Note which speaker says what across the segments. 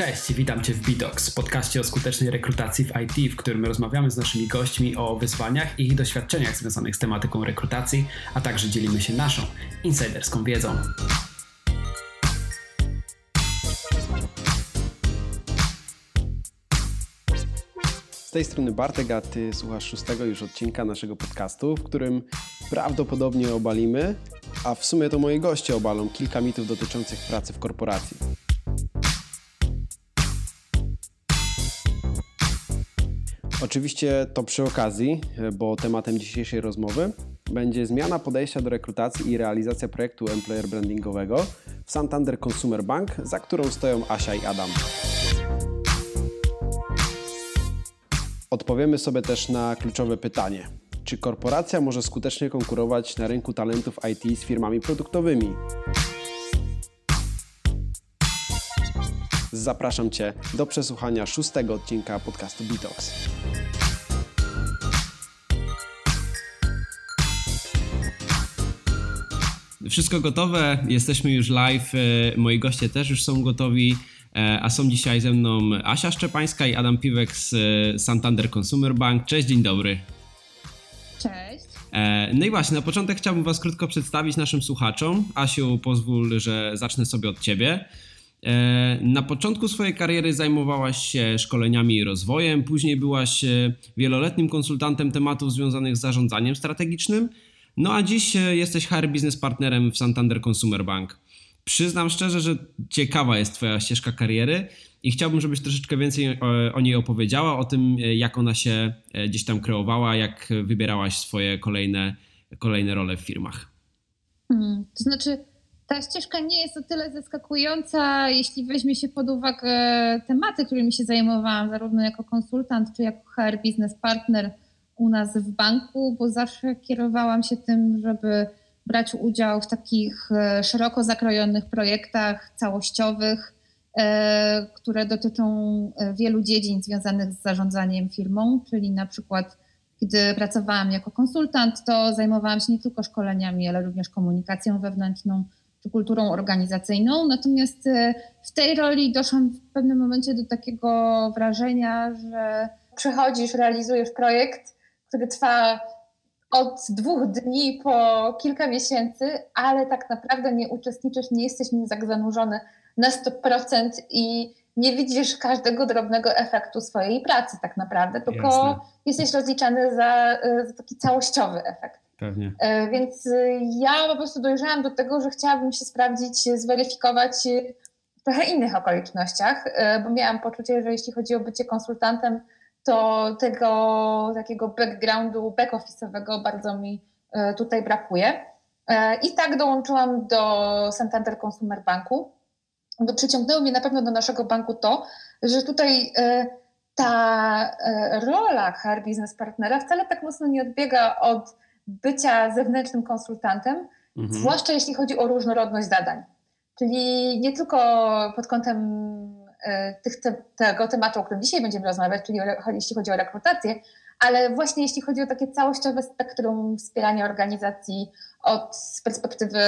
Speaker 1: Cześć, witam Cię w Bidox, podcaście o skutecznej rekrutacji w IT, w którym rozmawiamy z naszymi gośćmi o wyzwaniach i ich doświadczeniach związanych z tematyką rekrutacji, a także dzielimy się naszą insiderską wiedzą.
Speaker 2: Z tej strony Bartek, a Ty słuchasz szóstego już odcinka naszego podcastu, w którym prawdopodobnie obalimy, a w sumie to moi goście obalą kilka mitów dotyczących pracy w korporacji. Oczywiście to przy okazji, bo tematem dzisiejszej rozmowy będzie zmiana podejścia do rekrutacji i realizacja projektu employer brandingowego w Santander Consumer Bank, za którą stoją Asia i Adam. Odpowiemy sobie też na kluczowe pytanie. Czy korporacja może skutecznie konkurować na rynku talentów IT z firmami produktowymi? Zapraszam Cię do przesłuchania szóstego odcinka podcastu Bitox.
Speaker 1: Wszystko gotowe, jesteśmy już live, e, moi goście też już są gotowi, e, a są dzisiaj ze mną Asia Szczepańska i Adam Piwek z e, Santander Consumer Bank. Cześć, dzień dobry.
Speaker 3: Cześć.
Speaker 1: No i właśnie, na początek chciałbym Was krótko przedstawić naszym słuchaczom. Asiu, pozwól, że zacznę sobie od Ciebie. Na początku swojej kariery zajmowałaś się szkoleniami i rozwojem, później byłaś wieloletnim konsultantem tematów związanych z zarządzaniem strategicznym, no a dziś e, jesteś HR Business Partnerem w Santander Consumer Bank. Przyznam szczerze, że ciekawa jest Twoja ścieżka kariery i chciałbym, żebyś troszeczkę więcej o, niej opowiedziała, o tym, e, jak ona się e, gdzieś tam kreowała, jak wybierałaś swoje kolejne, kolejne role w firmach.
Speaker 3: Hmm, to znaczy, ta ścieżka nie jest o tyle zaskakująca, jeśli weźmie się pod uwagę tematy, którymi się zajmowałam, zarówno jako konsultant, czy jako HR Business Partner u nas w banku, bo zawsze kierowałam się tym, żeby brać udział w takich e, szeroko zakrojonych projektach całościowych, e, które dotyczą e, wielu dziedzin związanych z zarządzaniem firmą, czyli na przykład gdy pracowałam jako konsultant, to zajmowałam się nie tylko szkoleniami, ale również komunikacją wewnętrzną czy kulturą organizacyjną. Natomiast w tej roli doszłam w pewnym momencie do takiego wrażenia, że przychodzisz, realizujesz projekt, który trwa od dwóch dni po kilka miesięcy, ale tak naprawdę nie uczestniczysz, nie jesteś nim tak zanurzony na 100% i nie widzisz każdego drobnego efektu swojej pracy tak naprawdę, tylko Jasne. jesteś rozliczany za, za taki całościowy efekt.
Speaker 1: Pewnie.
Speaker 3: E, więc ja po prostu dojrzałam do tego, że chciałabym się sprawdzić, zweryfikować w trochę innych okolicznościach, e, bo miałam poczucie, że jeśli chodzi o bycie konsultantem, to tego takiego backgroundu back-office'owego bardzo mi e, tutaj brakuje. E, I tak dołączyłam do Santander Consumer Banku. Bo przyciągnęło mnie na pewno do naszego banku to, że tutaj e, ta rola HR Business Partnera wcale tak mocno nie odbiega od bycia zewnętrznym konsultantem, mhm. zwłaszcza jeśli chodzi o różnorodność zadań. Czyli nie tylko pod kątem E, tych, te, tego tematu, o którym dzisiaj będziemy rozmawiać, czyli o, jeśli chodzi o rekrutację, ale właśnie jeśli chodzi o takie całościowe spektrum wspierania organizacji od z perspektywy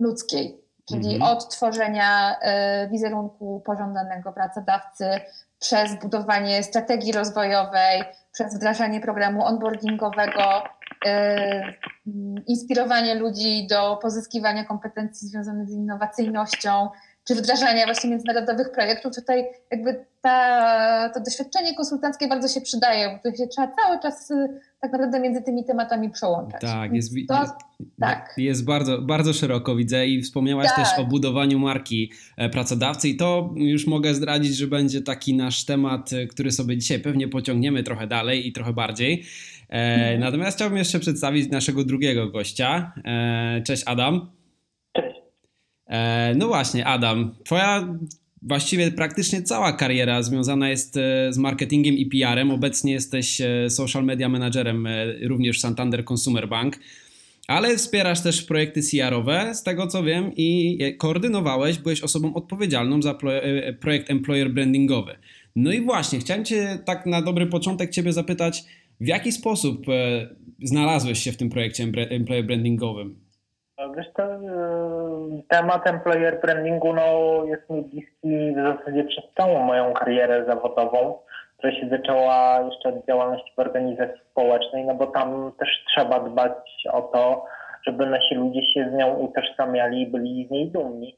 Speaker 3: ludzkiej, czyli mhm. od tworzenia y, wizerunku pożądanego pracodawcy, przez budowanie strategii rozwojowej, przez wdrażanie programu onboardingowego, inspirowanie ludzi do pozyskiwania kompetencji związanych z innowacyjnością, czy wdrażania właśnie międzynarodowych projektów, tutaj jakby ta, to doświadczenie konsultanckie bardzo się przydaje, bo to się trzeba cały czas y, tak naprawdę między tymi tematami przełączać.
Speaker 1: Tak, jest, to, tak. jest bardzo, bardzo szeroko widzę i wspomniałaś tak. też o budowaniu marki e, pracodawcy i to już mogę zdradzić, że będzie taki nasz temat, e, który sobie dzisiaj pewnie pociągniemy trochę dalej i trochę bardziej. E, mhm. Natomiast chciałbym jeszcze przedstawić naszego drugiego gościa. Cześć Adam. E, no właśnie, Adam, twoja właściwie praktycznie cała kariera związana jest e, z marketingiem i PR-em. Obecnie jesteś e, social media managerem również Santander Consumer Bank, ale wspierasz też projekty CR-owe, z tego co wiem, i koordynowałeś, byłeś osobą odpowiedzialną za projekt employer brandingowy. No i właśnie, chciałem Cię tak na dobry początek Ciebie zapytać, w jaki sposób znalazłeś się w tym projekcie employer brandingowym?
Speaker 4: Wiesz to temat employer brandingu no, jest mi bliski w zasadzie przez całą moją karierę zawodową, która się zaczęła jeszcze od działalności w organizacji społecznej, no bo tam też trzeba dbać o to, żeby nasi ludzie się z nią utożsamiali i byli z niej dumni.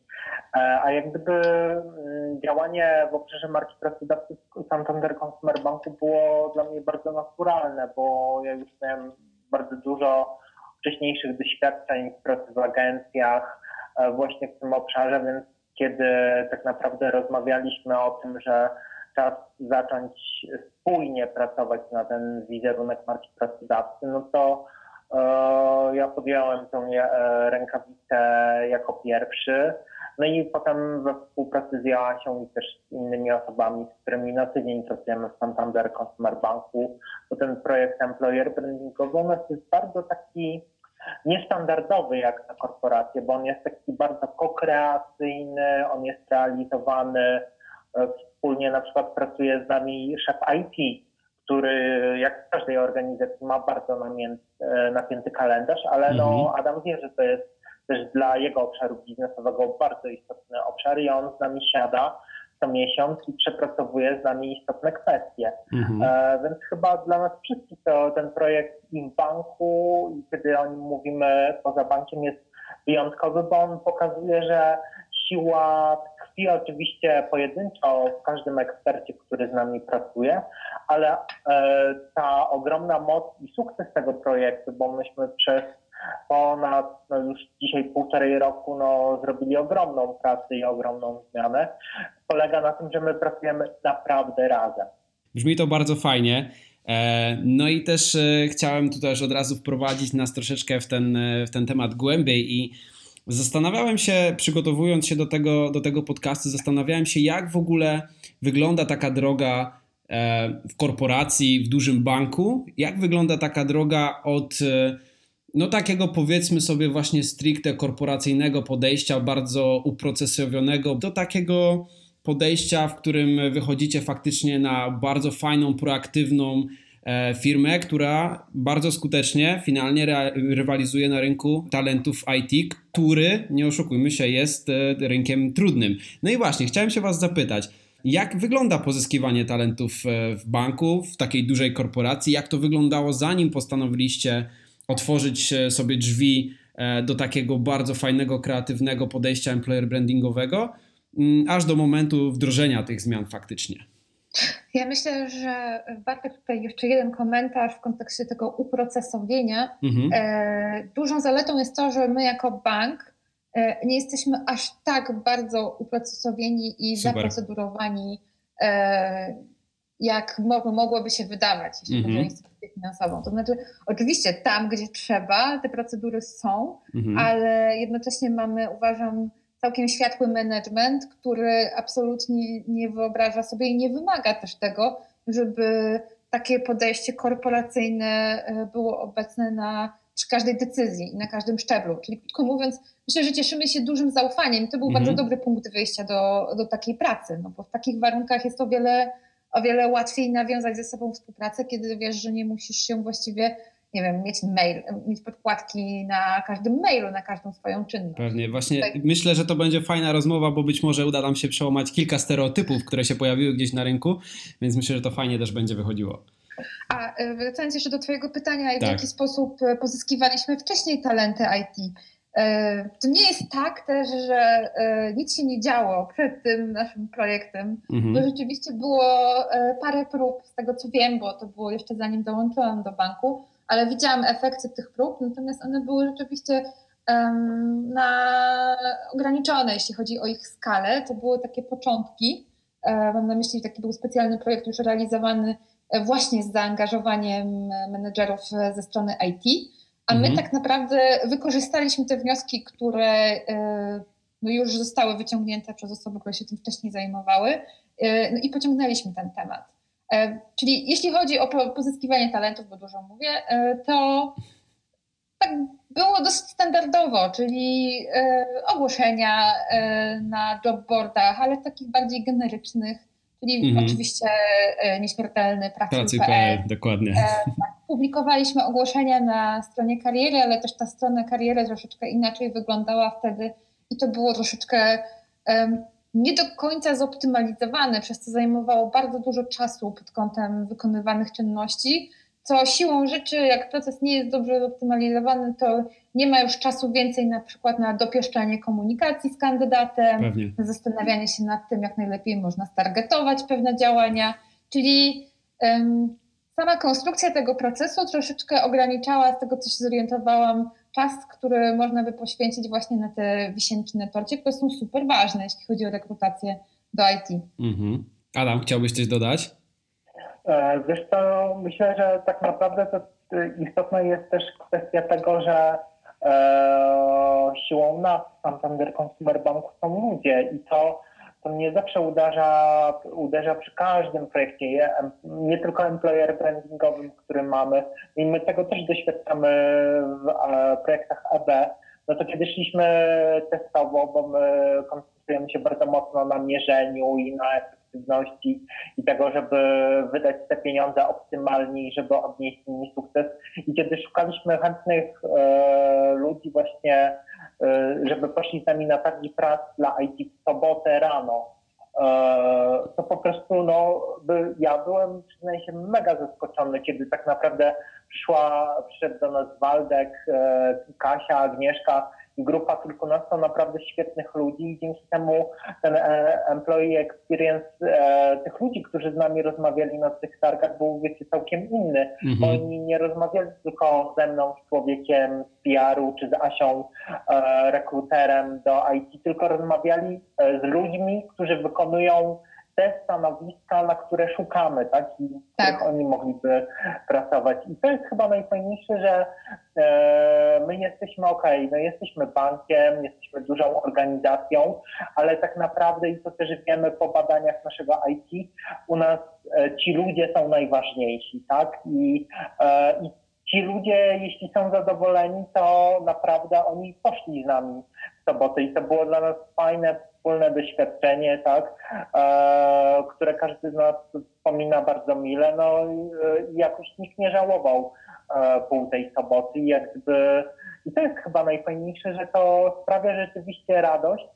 Speaker 4: E, a jak gdyby mm, działanie w obszarze marki pracodawcy Santander Consumer Banku było dla mnie bardzo naturalne, bo ja już miałem bardzo dużo wcześniejszych doświadczeń w pracy w agencjach e, właśnie w tym obszarze, więc kiedy tak naprawdę rozmawialiśmy o tym, że czas zacząć spójnie pracować na ten wizerunek marki pracodawcy, no to e, ja podjąłem tą e, rękawicę jako pierwszy. No i potem we współpracy z Joasią i też z innymi osobami, z którymi na co dzień pracujemy w Santander Consumer Banku, bo ten projekt Employer Brandingowy u nas jest bardzo taki niestandardowy jak na korporację, bo on jest taki bardzo kokreacyjny, on jest realizowany e, wspólnie, na przykład pracuje z nami szef IT, który jak w każdej organizacji ma bardzo namięty, e, napięty kalendarz, ale no mhm. Adam wie, że to jest też dla jego obszaru biznesowego bardzo istotny obszar i on z nami siada co miesiąc i przepracowuje z nami istotne kwestie. Mhm. E, więc chyba dla nas wszystkich to ten projekt i w banku, i kiedy o nim mówimy poza bankiem, jest wyjątkowy, bo on pokazuje, że siła tkwi oczywiście pojedynczo w każdym ekspercie, który z nami pracuje, ale e, ta ogromna moc i sukces tego projektu, bo myśmy przez ponad no już dzisiaj półtorej roku no, zrobili ogromną pracę i ogromną zmianę. Polega na tym, że my pracujemy naprawdę razem.
Speaker 1: Brzmi to bardzo fajnie. E, no i też e, chciałem tutaj od razu wprowadzić nas troszeczkę w ten, e, w ten temat głębiej i zastanawiałem się, przygotowując się do tego, do tego podcastu, zastanawiałem się, jak w ogóle wygląda taka droga w korporacji, w dużym banku, jak wygląda taka droga od no takiego powiedzmy sobie właśnie stricte korporacyjnego podejścia, bardzo uprocesowionego, do takiego podejścia, w którym wychodzicie faktycznie na bardzo fajną, proaktywną e, firmę, która bardzo skutecznie finalnie rywalizuje na rynku talentów IT, który, nie oszukujmy się, jest e, rynkiem trudnym. No i właśnie, chciałem się Was zapytać, jak wygląda pozyskiwanie talentów e, w banku, w takiej dużej korporacji? Jak to wyglądało zanim postanowiliście otworzyć sobie drzwi e, do takiego bardzo fajnego, kreatywnego podejścia employer brandingowego, mm, aż do momentu wdrożenia tych zmian faktycznie.
Speaker 3: Ja myślę, że warto tutaj jeszcze jeden komentarz w kontekście tego uprocesowienia. Mhm. E, dużą zaletą jest to, że my jako bank e, nie jesteśmy aż tak bardzo uprocesowieni i Super. zaprocedurowani, jak mogłoby się wydawać, jeśli chodzi o mhm. instytucję finansową. To znaczy, oczywiście tam, gdzie trzeba, te procedury są, mhm. ale jednocześnie mamy, uważam, całkiem światły management, który absolutnie nie wyobraża sobie i nie wymaga też tego, żeby takie podejście korporacyjne e, było obecne na przy każdej decyzji i na każdym szczeblu. Czyli krótko mówiąc, myślę, że cieszymy się dużym zaufaniem. To był mhm. bardzo dobry punkt wyjścia do, do takiej pracy, no bo w takich warunkach jest o wiele o wiele łatwiej nawiązać ze sobą współpracę, kiedy wiesz, że nie musisz się właściwie nie wiem, mieć mail, mieć podkładki na każdym mailu, na każdą swoją czynność.
Speaker 1: Pewnie, właśnie tak. myślę, że to będzie fajna rozmowa, bo być może uda nam się przełamać kilka stereotypów, które się pojawiły gdzieś na rynku, więc myślę, że to fajnie też będzie wychodziło.
Speaker 3: A e, wracając jeszcze do Twojego pytania, tak. w jaki sposób e, pozyskiwaliśmy wcześniej talenty IT. E, to nie jest tak też, że e, nic się nie działo przed tym naszym projektem, mhm. bo rzeczywiście było e, parę prób, z tego co wiem, bo to było jeszcze zanim dołączyłam do banku, ale widziałam efekty tych prób, natomiast one były rzeczywiście na ograniczone, jeśli chodzi o ich skalę. To były takie początki. Mam na myśli, taki był specjalny projekt już realizowany właśnie z zaangażowaniem menedżerów ze strony IT. A my mhm. tak naprawdę wykorzystaliśmy te wnioski, które e, no już zostały wyciągnięte przez osoby, które się tym wcześniej zajmowały e, no i pociągnęliśmy ten temat. E, czyli jeśli chodzi o pozyskiwanie talentów, bo dużo mówię, to tak było dosyć standardowo, czyli ogłoszenia na jobboardach, ale takich bardziej generycznych, czyli mhm. oczywiście nieśmiertelny pracy.pl.
Speaker 1: Pracy.pl, dokładnie.
Speaker 3: Tak, publikowaliśmy ogłoszenia na stronie kariery, ale też ta strona kariery troszeczkę inaczej wyglądała wtedy i to było troszeczkę um, nie do końca zoptymalizowane, przez co zajmowało bardzo dużo czasu pod kątem wykonywanych czynności, co siłą rzeczy, jak proces nie jest dobrze zoptymalizowany, to nie ma już czasu więcej na przykład na dopieszczanie komunikacji z kandydatem, Pewnie. na zastanawianie się nad tym, jak najlepiej można stargetować pewne działania, czyli um, sama konstrukcja tego procesu troszeczkę ograniczała, z tego co się zorientowałam, czas, który można by poświęcić właśnie na te wisienki na torcie, które są super ważne, jeśli chodzi o rekrutację do IT. Mhm.
Speaker 1: Adam, chciałbyś coś dodać?
Speaker 4: E, wiesz co, myślę, że tak naprawdę to istotna jest też kwestia tego, że e, siłą nas Santander Consumer Banku są ludzie i to to mnie zawsze uderza, uderza przy każdym projekcie, nie tylko employer brandingowym, który mamy. I my tego też doświadczamy w projektach EB. No to kiedy szliśmy testowo, bo my koncentrujemy się bardzo mocno na mierzeniu i na efektywności i tego, żeby wydać te pieniądze optymalnie i żeby odnieść nimi sukces. I kiedy szukaliśmy chętnych e, ludzi właśnie żeby poszli z nami na targi prac dla IT w sobotę rano. E, to po prostu, no, by, ja byłem, przyznaję się, mega zaskoczony, kiedy tak naprawdę przyszła, przyszedł do nas Waldek, e, Kasia, Agnieszka grupa kilkunastu naprawdę świetnych ludzi i dzięki temu ten e, employee experience e, tych ludzi, którzy z nami rozmawiali na tych targach był wiecie całkiem inny, bo mhm. oni nie rozmawiali tylko ze mną, człowiekiem z PR-u czy z Asią, e, rekruterem do IT, tylko rozmawiali z ludźmi, którzy wykonują te stanowiska, na które szukamy, tak? I tak. oni mogliby pracować. I to jest chyba najfajniejsze, że e, my jesteśmy ok, no jesteśmy bankiem, jesteśmy dużą organizacją, ale tak naprawdę i to też wiemy po badaniach naszego IT, u nas e, ci ludzie są najważniejsi, tak? I, e, i ci ludzie, jeśli są zadowoleni, to naprawdę oni poszli z nami w sobotę i to było dla nas fajne, wspólne doświadczenie, tak, e, które każdy z nas wspomina bardzo mile, no i jakoś nikt nie żałował e, pół tej soboty i jakby, i to jest chyba najfajniejsze, że to sprawia rzeczywiście radość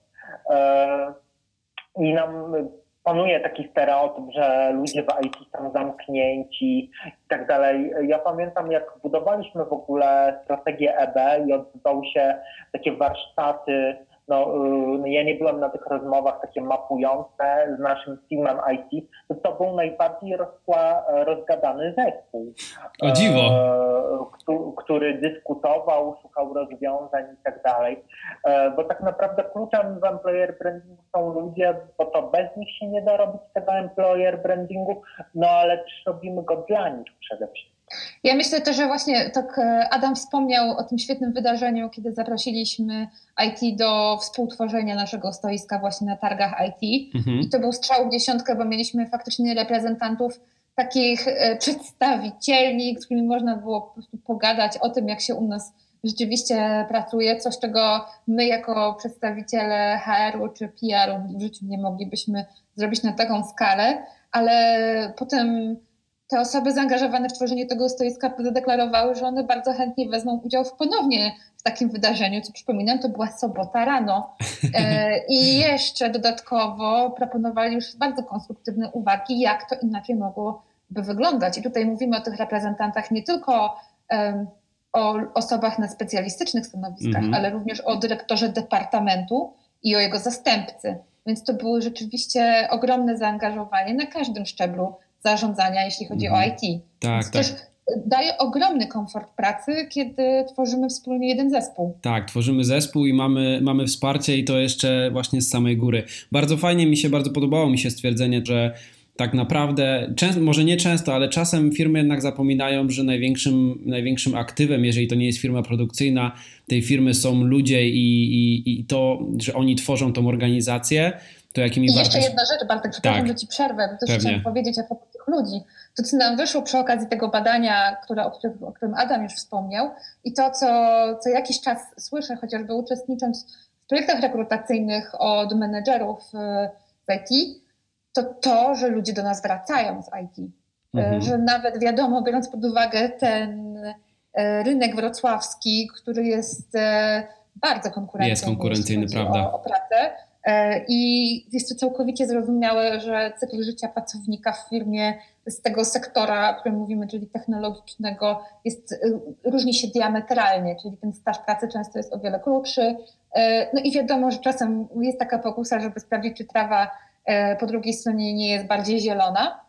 Speaker 4: e, i nam panuje taki stereotyp, że ludzie w IT są zamknięci i tak dalej. Ja pamiętam, jak budowaliśmy w ogóle strategię EB i odbywały się takie warsztaty no, y, ja nie byłem na tych rozmowach takie mapujące z naszym teamem IT, to, to był najbardziej rozkła, rozgadany zespół.
Speaker 1: O dziwo.
Speaker 4: E, który, który dyskutował, szukał rozwiązań i tak dalej. E, bo tak naprawdę kluczem w employer brandingu są ludzie, bo to bez nich się nie da robić tego employer brandingu, no ale też robimy go dla nich przede wszystkim.
Speaker 3: Ja myślę też, że właśnie tak e, Adam wspomniał o tym świetnym wydarzeniu, kiedy zaprosiliśmy IT do współtworzenia naszego stoiska właśnie na targach IT. Mhm. I to był strzał w dziesiątkę, bo mieliśmy faktycznie reprezentantów takich e, przedstawicieli, z którymi można było po prostu pogadać o tym, jak się u nas rzeczywiście pracuje, coś czego my jako przedstawiciele HR-u czy PR-u w życiu nie moglibyśmy zrobić na taką skalę, ale potem te osoby zaangażowane w tworzenie tego stoiska zadeklarowały, że one bardzo chętnie wezmą udział w ponownie w takim wydarzeniu, co przypominam, to była sobota rano. E, I jeszcze dodatkowo proponowali już bardzo konstruktywne uwagi, jak to inaczej mogłoby wyglądać. I tutaj mówimy o tych reprezentantach nie tylko o osobach na specjalistycznych stanowiskach, -hmm. ale również o dyrektorze departamentu i o jego zastępcy. Więc to było rzeczywiście ogromne zaangażowanie na każdym szczeblu zarządzania, jeśli chodzi mhm. o IT.
Speaker 1: Tak, Więc tak. Też
Speaker 3: daje ogromny komfort pracy, kiedy tworzymy wspólnie jeden zespół.
Speaker 1: Tak, tworzymy zespół i mamy, mamy wsparcie i to jeszcze właśnie z samej góry. Bardzo fajnie mi się, bardzo podobało mi się stwierdzenie, że tak naprawdę, często, może nie często, ale czasem firmy jednak zapominają, że największym, największym aktywem, jeżeli to nie jest firma produkcyjna, tej firmy są ludzie i, i, i to, że oni tworzą tą organizację to jakimi
Speaker 3: I jeszcze jedna rzecz, Bartek, przepraszam, tak. że ci przerwę, bo też chciałam powiedzieć a propos tych ludzi. To, co nam wyszło przy okazji tego badania, które, o, którym, o którym Adam już wspomniał i to, co co jakiś czas słyszę, chociażby uczestnicząc w projektach rekrutacyjnych od menedżerów z IT, to to, że ludzie do nas wracają z IT. mhm. że nawet wiadomo, biorąc pod uwagę ten rynek wrocławski, który jest bardzo konkurencyjny.
Speaker 1: Jest konkurencyjny, prawda?
Speaker 3: O, o pracę. I jest to całkowicie zrozumiałe, że cykl życia pracownika w firmie z tego sektora, o którym mówimy, czyli technologicznego, jest, różni się diametralnie, czyli ten staż pracy często jest o wiele krótszy. No i wiadomo, że czasem jest taka pokusa, żeby sprawdzić, czy trawa po drugiej stronie nie jest bardziej zielona.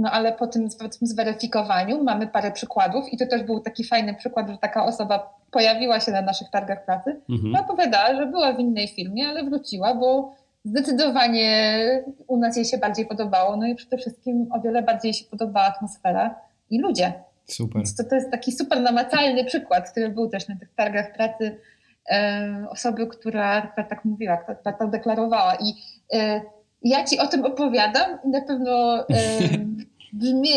Speaker 3: No ale po tym, zweryfikowaniu mamy parę przykładów i to też był taki fajny przykład, że taka osoba pojawiła się na naszych targach pracy, mhm. no opowiadała, że była w innej firmie, ale wróciła, bo zdecydowanie u nas jej się bardziej podobało, no i przede wszystkim o wiele bardziej się podobała atmosfera i ludzie.
Speaker 1: Super.
Speaker 3: To, to jest taki super namacalny przykład, który był też na tych targach pracy e, osoby, która, która tak mówiła, która tak deklarowała i e, ja ci o tym opowiadam i na pewno brzmi,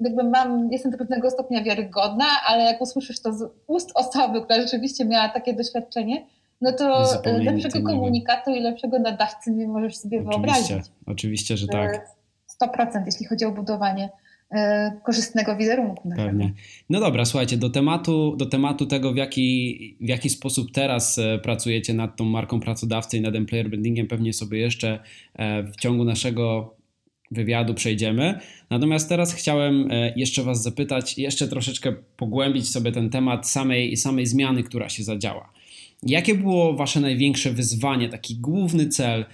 Speaker 3: jakby mam, jestem do pewnego stopnia wiarygodna, ale jak usłyszysz to z ust osoby, która rzeczywiście miała takie doświadczenie, no to lepszego komunikatu i lepszego nadawcy nie możesz sobie
Speaker 1: oczywiście,
Speaker 3: wyobrazić.
Speaker 1: Oczywiście, że tak.
Speaker 3: 100% jeśli chodzi o budowanie e, korzystnego wizerunku.
Speaker 1: Pewnie. No dobra, słuchajcie, do tematu, do tematu tego, w jaki, w jaki sposób teraz e, pracujecie nad tą marką pracodawcy i nad employer brandingiem, pewnie sobie jeszcze e, w ciągu naszego wywiadu przejdziemy. Natomiast teraz chciałem e, jeszcze Was zapytać, jeszcze troszeczkę pogłębić sobie ten temat samej, samej zmiany, która się zadziała. Jakie było Wasze największe wyzwanie, taki główny cel, e,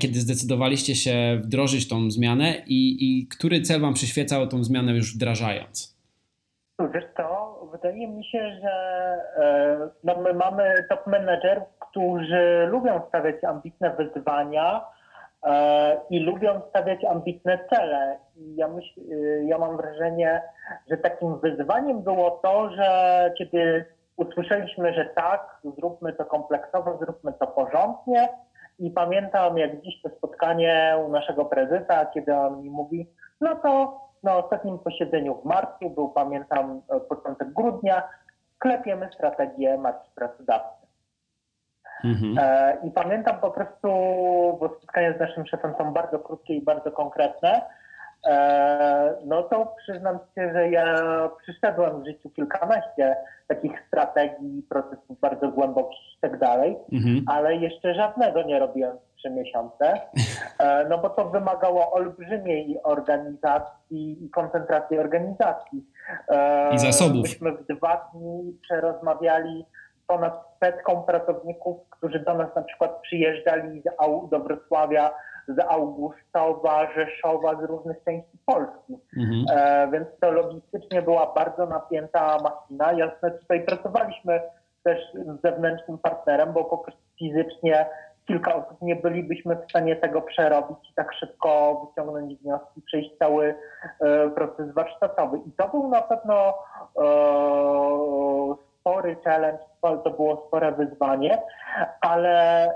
Speaker 1: kiedy zdecydowaliście się wdrożyć tą zmianę i, i który cel Wam przyświecał tą zmianę już wdrażając?
Speaker 4: Wiesz co, wydaje mi się, że e, no my mamy top menedżerów, którzy lubią stawiać ambitne wyzwania, E, i lubią stawiać ambitne cele. I ja, myśl, ja mam wrażenie, że takim wyzwaniem było to, że kiedy usłyszeliśmy, że tak, zróbmy to kompleksowo, zróbmy to porządnie. I pamiętam jak dziś to spotkanie u naszego prezesa, kiedy on mi mówi, no to na ostatnim posiedzeniu w marcu, był pamiętam początek grudnia, klepiemy strategię marki pracodawcy. Mhm. E, I pamiętam po prostu, bo spotkania z naszym szefem są bardzo krótkie i bardzo konkretne, e, no to przyznam się, że ja przyszedłem w życiu kilkanaście takich strategii, procesów bardzo głębokich i tak dalej, mhm. ale jeszcze żadnego nie robiłem w trzy miesiące, e, no bo to wymagało olbrzymiej organizacji i koncentracji organizacji.
Speaker 1: I zasobów.
Speaker 4: Myśmy w dwa dni przerozmawiali ponad setką pracowników, którzy do nas na przykład przyjeżdżali do Wrocławia, z Augustowa, Rzeszowa, z różnych części Polski. Mhm. E, więc to logistycznie była bardzo napięta machina. Jasne, tutaj pracowaliśmy też z zewnętrznym partnerem, bo po prostu fizycznie kilka osób nie bylibyśmy w stanie tego przerobić i tak szybko wyciągnąć wnioski, przejść cały e, proces warsztatowy. I to był na pewno e, spory challenge, to było spore wyzwanie, ale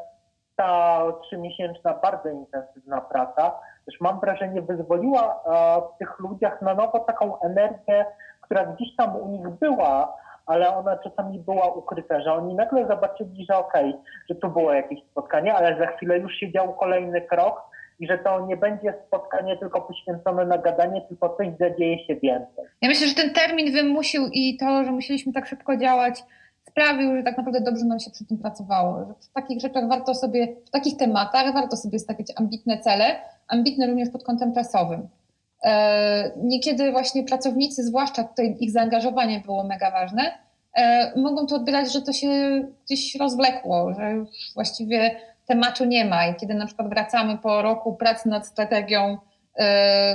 Speaker 4: ta trzymiesięczna, bardzo intensywna praca też mam wrażenie wyzwoliła e, w tych ludziach na nowo taką energię, która gdzieś tam u nich była, ale ona czasami była ukryta, że oni nagle zobaczyli, że okej, okay, że tu było jakieś spotkanie, ale za chwilę już się dział kolejny krok i że to nie będzie spotkanie tylko poświęcone na gadanie, tylko coś zadzieje się więcej.
Speaker 3: Ja myślę, że ten termin wymusił i to, że musieliśmy tak szybko działać, sprawił, że tak naprawdę dobrze nam się przy tym pracowało. Że w takich rzeczach warto sobie, w takich tematach warto sobie stawiać ambitne cele, ambitne również pod kątem czasowym. E, niekiedy właśnie pracownicy, zwłaszcza tutaj ich zaangażowanie było mega ważne, e, mogą to odbierać, że to się gdzieś rozwlekło, że już właściwie tematu nie ma i kiedy na przykład wracamy po roku pracy nad strategią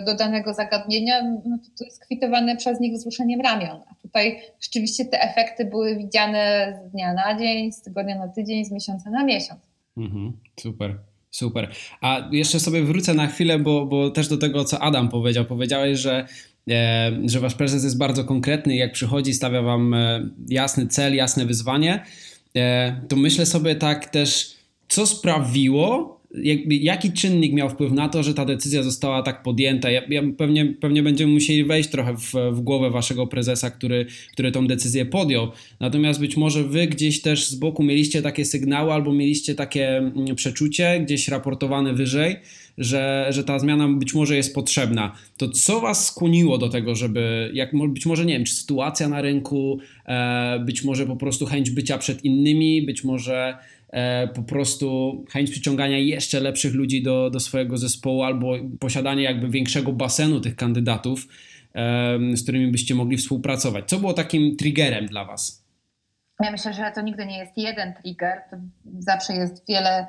Speaker 3: do danego zagadnienia, no to, to jest kwitowane przez nich wzruszeniem ramion. A tutaj rzeczywiście te efekty były widziane z dnia na dzień, z tygodnia na tydzień, z miesiąca na miesiąc.
Speaker 1: Mhm, super. Super. A jeszcze sobie wrócę na chwilę, bo, bo też do tego, co Adam powiedział. Powiedziałeś, że, e, że wasz prezes jest bardzo konkretny i jak przychodzi, stawia wam e, jasny cel, jasne wyzwanie. E, to myślę sobie tak też co sprawiło, jakby, jaki czynnik miał wpływ na to, że ta decyzja została tak podjęta? Ja, ja pewnie, pewnie będziemy musieli wejść trochę w, w głowę waszego prezesa, który, który tą decyzję podjął. Natomiast być może wy gdzieś też z boku mieliście takie sygnały albo mieliście takie mm, przeczucie, gdzieś raportowane wyżej, że, że ta zmiana być może jest potrzebna. To co was skłoniło do tego, żeby, jak być może, nie wiem, czy sytuacja na rynku, e, być może po prostu chęć bycia przed innymi, być może po prostu chęć przyciągania jeszcze lepszych ludzi do, do swojego zespołu albo posiadanie jakby większego basenu tych kandydatów, e, z którymi byście mogli współpracować. Co było takim triggerem dla was?
Speaker 3: Ja myślę, że to nigdy nie jest jeden trigger, to zawsze jest wiele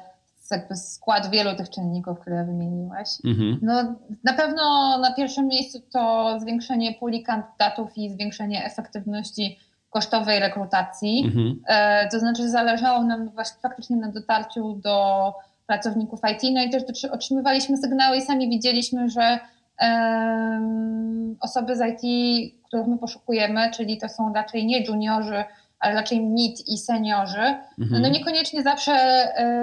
Speaker 3: jakby skład wielu tych czynników, które wymieniłeś. Mhm. No, na pewno na pierwszym miejscu to zwiększenie puli kandydatów i zwiększenie efektywności kosztowej rekrutacji. Mhm. E, to znaczy zależało nam właśnie faktycznie na dotarciu do pracowników IT, no i też otrzymywaliśmy sygnały i sami widzieliśmy, że osoby z IT, których my poszukujemy, czyli to są raczej nie juniorzy, ale raczej mid i seniorzy, mhm. no niekoniecznie zawsze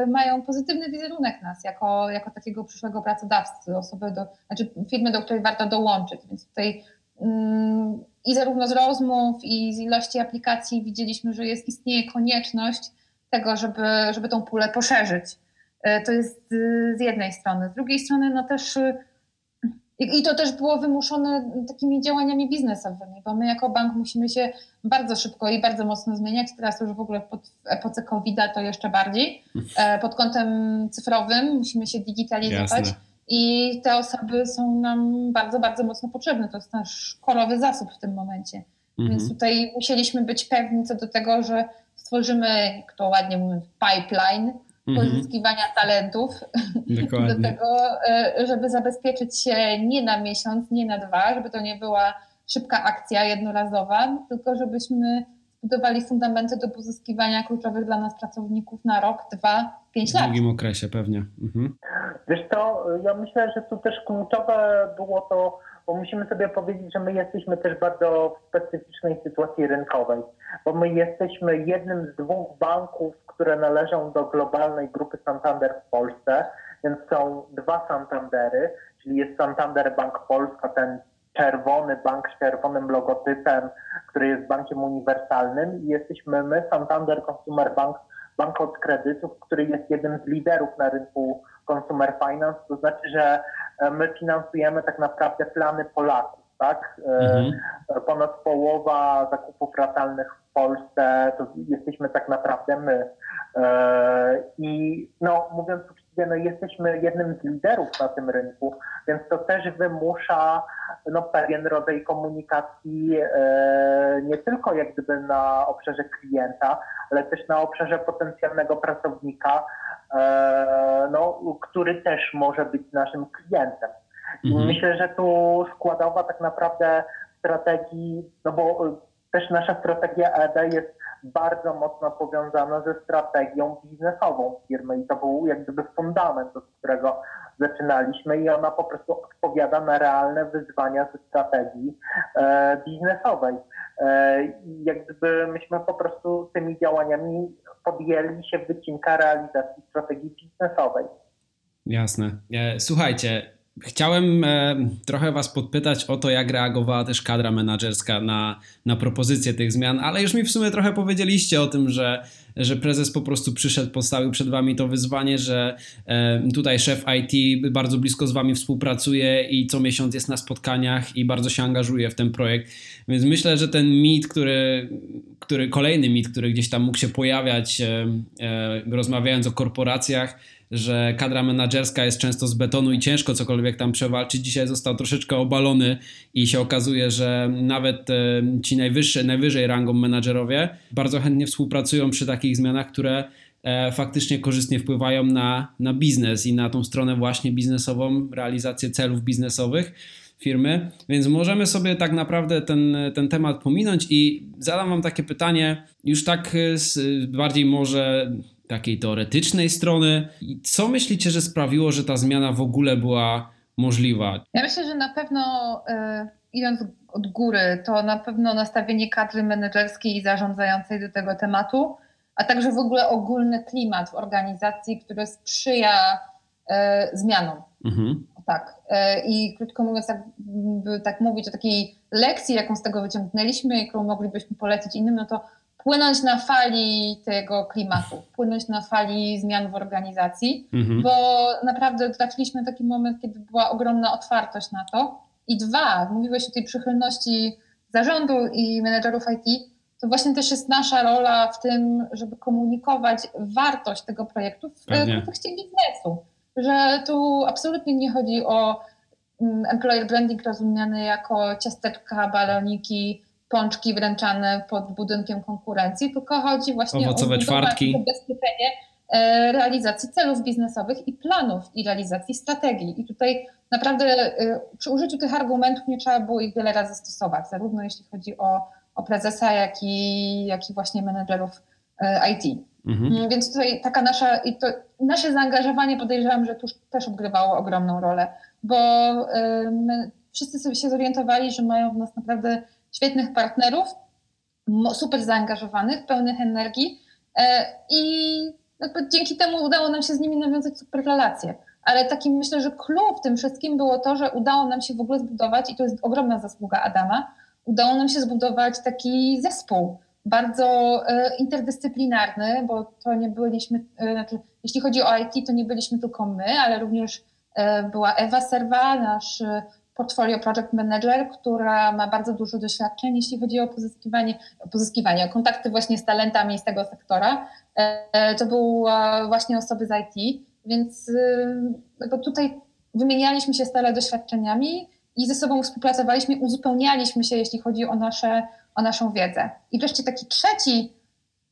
Speaker 3: y, mają pozytywny wizerunek nas jako, jako takiego przyszłego pracodawcy, osoby do, znaczy firmy, do której warto dołączyć. Więc tutaj mm, i zarówno z rozmów, i z ilości aplikacji widzieliśmy, że jest istnieje konieczność tego, żeby, żeby tą pulę poszerzyć. Y, to jest y, z jednej strony. Z drugiej strony, no też i to też było wymuszone takimi działaniami biznesowymi, bo my jako bank musimy się bardzo szybko i bardzo mocno zmieniać. Teraz już w ogóle pod, w epoce COVID-a to jeszcze bardziej. E, pod kątem cyfrowym musimy się digitalizować. Jasne. I te osoby są nam bardzo, bardzo mocno potrzebne. To jest nasz korowy zasób w tym momencie. Mhm. Więc tutaj musieliśmy być pewni co do tego, że stworzymy, jak to ładnie mówiąc, pipeline, Mhm. pozyskiwania talentów Dokładnie. do tego, e, żeby zabezpieczyć się nie na miesiąc, nie na dwa, żeby to nie była szybka akcja jednorazowa, tylko żebyśmy budowali fundamenty do pozyskiwania kluczowych dla nas pracowników na rok, dwa, pięć lat.
Speaker 1: W długim okresie pewnie. Mhm.
Speaker 4: Wiesz to, ja myślę, że tu też kluczowe było to, bo musimy sobie powiedzieć, że my jesteśmy też bardzo w specyficznej sytuacji rynkowej, bo my jesteśmy jednym z dwóch banków, które należą do globalnej grupy Santander w Polsce, więc są dwa Santandery, czyli jest Santander Bank Polska, ten czerwony bank z czerwonym logotypem, który jest bankiem uniwersalnym i jesteśmy my, Santander Consumer Bank, bank od kredytów, który jest jednym z liderów na rynku consumer finance, to znaczy, że e, my finansujemy tak naprawdę plany Polaków, tak? E, mhm. Ponad połowa zakupów ratalnych w Polsce to jesteśmy tak naprawdę my. E, I no, mówiąc uczciwie, no, jesteśmy jednym z liderów na tym rynku, więc to też wymusza no, pewien rodzaj komunikacji e, nie tylko jak gdyby na obszarze klienta, ale też na obszarze potencjalnego pracownika, e, no, który też może być naszym klientem. Mhm. Myślę, że tu składowa tak naprawdę strategii, no bo też nasza strategia ED jest bardzo mocno powiązana ze strategią biznesową firmy i to był jak gdyby fundament, od którego zaczynaliśmy i ona po prostu odpowiada na realne wyzwania ze strategii e, biznesowej. E, I jak gdyby myśmy po prostu tymi działaniami podjęli się wycinka realizacji strategii biznesowej.
Speaker 1: Jasne. E, słuchajcie, Chciałem e, trochę Was podpytać o to, jak reagowała też kadra menedżerska na, na propozycję tych zmian, ale już mi w sumie trochę powiedzieliście o tym, że, że prezes po prostu przyszedł, postawił przed Wami to wyzwanie, że e, tutaj szef IT bardzo blisko z Wami współpracuje i co miesiąc jest na spotkaniach i bardzo się angażuje w ten projekt. Więc myślę, że ten mit, który, który kolejny mit, który gdzieś tam mógł się pojawiać, e, rozmawiając o korporacjach, że kadra menedżerska jest często z betonu i ciężko cokolwiek tam przewalczyć. Dzisiaj został troszeczkę obalony i się okazuje, że nawet e, ci najwyższe, najwyżej rangą menadżerowie bardzo chętnie współpracują przy takich zmianach, które e, faktycznie korzystnie wpływają na, na biznes i na tą stronę właśnie biznesową, realizację celów biznesowych firmy, więc możemy sobie tak naprawdę ten, ten temat pominąć i zadam Wam takie pytanie, już tak z, bardziej może takiej teoretycznej strony. Co myślicie, że sprawiło, że ta zmiana w ogóle była możliwa?
Speaker 3: Ja myślę, że na pewno y, idąc od góry, to na pewno nastawienie kadry menedżerskiej i zarządzającej do tego tematu, a także w ogóle ogólny klimat w organizacji, który sprzyja zmianą. Mhm. Tak. I krótko mówiąc, tak, tak mówić o takiej lekcji, jaką z tego wyciągnęliśmy, jaką moglibyśmy polecić innym, no to płynąć na fali tego klimatu, płynąć na fali zmian w organizacji, mhm. bo naprawdę trafiliśmy taki moment, kiedy była ogromna otwartość na to. I dwa, mówiłeś o tej przychylności zarządu i menedżerów IT, to właśnie też jest nasza rola w tym, żeby komunikować wartość tego projektu w Pewnie. kontekście biznesu. Że tu absolutnie nie chodzi o mm, employer branding rozumiany jako ciasteczka, baloniki, pączki wręczane pod budynkiem konkurencji, tylko chodzi właśnie
Speaker 1: Owocowe o czwartki.
Speaker 3: zabezpieczenie e, realizacji celów biznesowych i planów i realizacji strategii. I tutaj naprawdę e, przy użyciu tych argumentów nie trzeba było ich wiele razy stosować, zarówno jeśli chodzi o, o prezesa, jak i, jak i właśnie menedżerów e, IT. Mhm. Mm, więc tutaj taka nasza, i to nasze zaangażowanie podejrzewam, że tu też odgrywało ogromną rolę, bo my wszyscy sobie się zorientowali, że mają w nas naprawdę świetnych partnerów, super zaangażowanych, pełnych energii e, i dzięki temu udało nam się z nimi nawiązać super relacje. Ale takim myślę, że clue w tym wszystkim było to, że udało nam się w ogóle zbudować, i to jest ogromna zasługa Adama, udało nam się zbudować taki zespół bardzo e, interdyscyplinarny, bo to nie byliśmy, e, znaczy, jeśli chodzi o IT, to nie byliśmy tylko my, ale również była Ewa Serwa, nasz portfolio project manager, która ma bardzo dużo doświadczeń, jeśli chodzi o pozyskiwanie, o pozyskiwanie, o kontakty właśnie z talentami z tego sektora. E, to były właśnie osoby z IT, więc bo tutaj wymienialiśmy się stale doświadczeniami i ze sobą współpracowaliśmy, uzupełnialiśmy się, jeśli chodzi o, nasze, o naszą wiedzę. I wreszcie taki trzeci,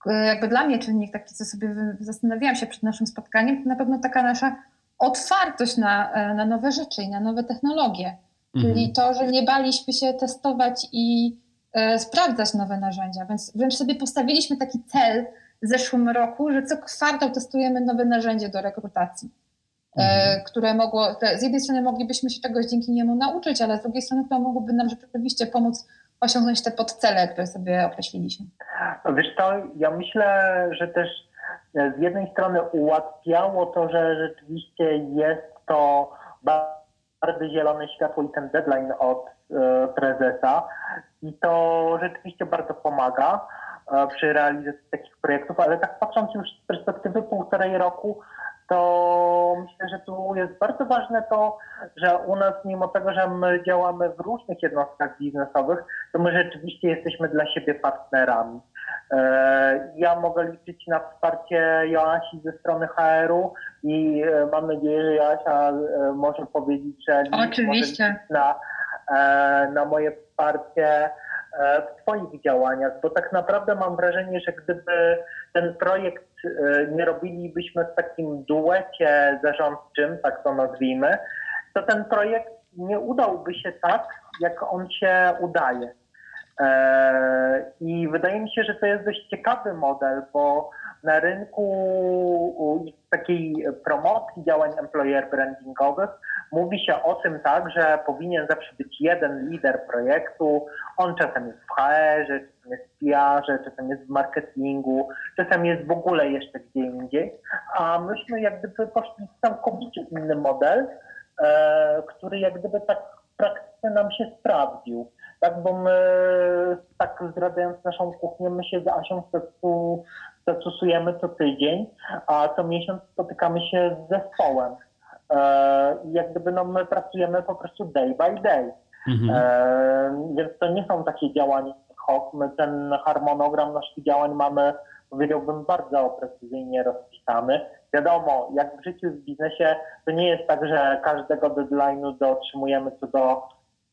Speaker 3: jakby dla mnie czynnik, taki co sobie zastanawiałam się przed naszym spotkaniem, to na pewno taka nasza otwartość na, e, na nowe rzeczy i na nowe technologie. Czyli mhm. to, że nie baliśmy się testować i e, sprawdzać nowe narzędzia. Więc wręcz sobie postawiliśmy taki cel w zeszłym roku, że co kwartał testujemy nowe narzędzie do rekrutacji. E, mhm. które mogło, z jednej strony moglibyśmy się czegoś dzięki niemu nauczyć, ale z drugiej strony to mogłoby nam rzeczywiście pomóc osiągnąć te podcele, które sobie określiliśmy.
Speaker 4: No wiesz to, ja myślę, że też z jednej strony ułatwiało to, że rzeczywiście jest to bardzo bardzo zielone światło i ten deadline od e, prezesa. I to rzeczywiście bardzo pomaga e, przy realizacji takich projektów, ale tak patrząc już z perspektywy półtorej roku, to myślę, że tu jest bardzo ważne to, że u nas, mimo tego, że my działamy w różnych jednostkach biznesowych, to my rzeczywiście jesteśmy dla siebie partnerami. E, ja mogę liczyć na wsparcie Joasi ze strony HR-u i e, mam nadzieję, że Joasia e, może powiedzieć, że
Speaker 3: Oczywiście.
Speaker 4: na, na moje wsparcie w Twoich działaniach, bo tak naprawdę mam wrażenie, że gdyby ten projekt nie robilibyśmy w takim duecie zarządczym, tak to nazwijmy, to ten projekt nie udałby się tak, jak on się udaje. E, I wydaje mi się, że to jest dość ciekawy model, bo na rynku takiej promocji działań employer brandingowych mówi się o tym tak, że powinien zawsze być jeden lider projektu. On czasem jest w HR-ze, czasem jest w PR-ze, czasem jest w marketingu, czasem jest w ogóle jeszcze gdzie indziej. A myśmy jak gdyby poszli w całkowicie inny model, e, który jak gdyby tak w praktyce nam się sprawdził tak, bo my, tak zdradzając naszą kuchnię, my się z Asią stosujemy co tydzień, a co miesiąc spotykamy się z zespołem. E, jak gdyby no, my pracujemy po prostu day by day. Mhm. E, więc to nie są takie działania hoc. My ten harmonogram naszych działań mamy, powiedziałbym, bardzo precyzyjnie rozpisany. Wiadomo, jak w życiu w biznesie, to nie jest tak, że każdego deadline'u dotrzymujemy co do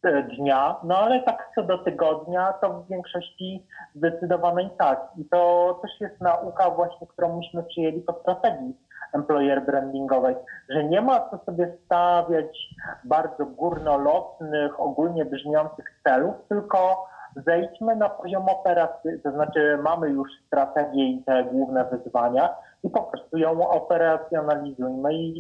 Speaker 4: dnia, no ale tak co do tygodnia, to w większości zdecydowanej tak. I to też jest nauka właśnie, którą myśmy przyjęli po strategii employer brandingowej, że nie ma co sobie stawiać bardzo górnolotnych, ogólnie brzmiących celów, tylko zejdźmy na poziom operacyjny, to znaczy mamy już strategię i te główne wyzwania i po prostu ją operacjonalizujmy i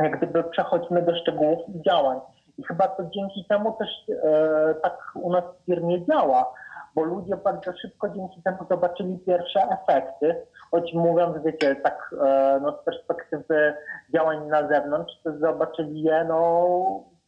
Speaker 4: jak gdyby przechodźmy do szczegółów działań. I chyba to dzięki temu też e, tak u nas w firmie działa, bo ludzie bardzo szybko dzięki temu zobaczyli pierwsze efekty, choć mówiąc, wiecie, tak e, no, z perspektywy działań na zewnątrz, to zobaczyli je no,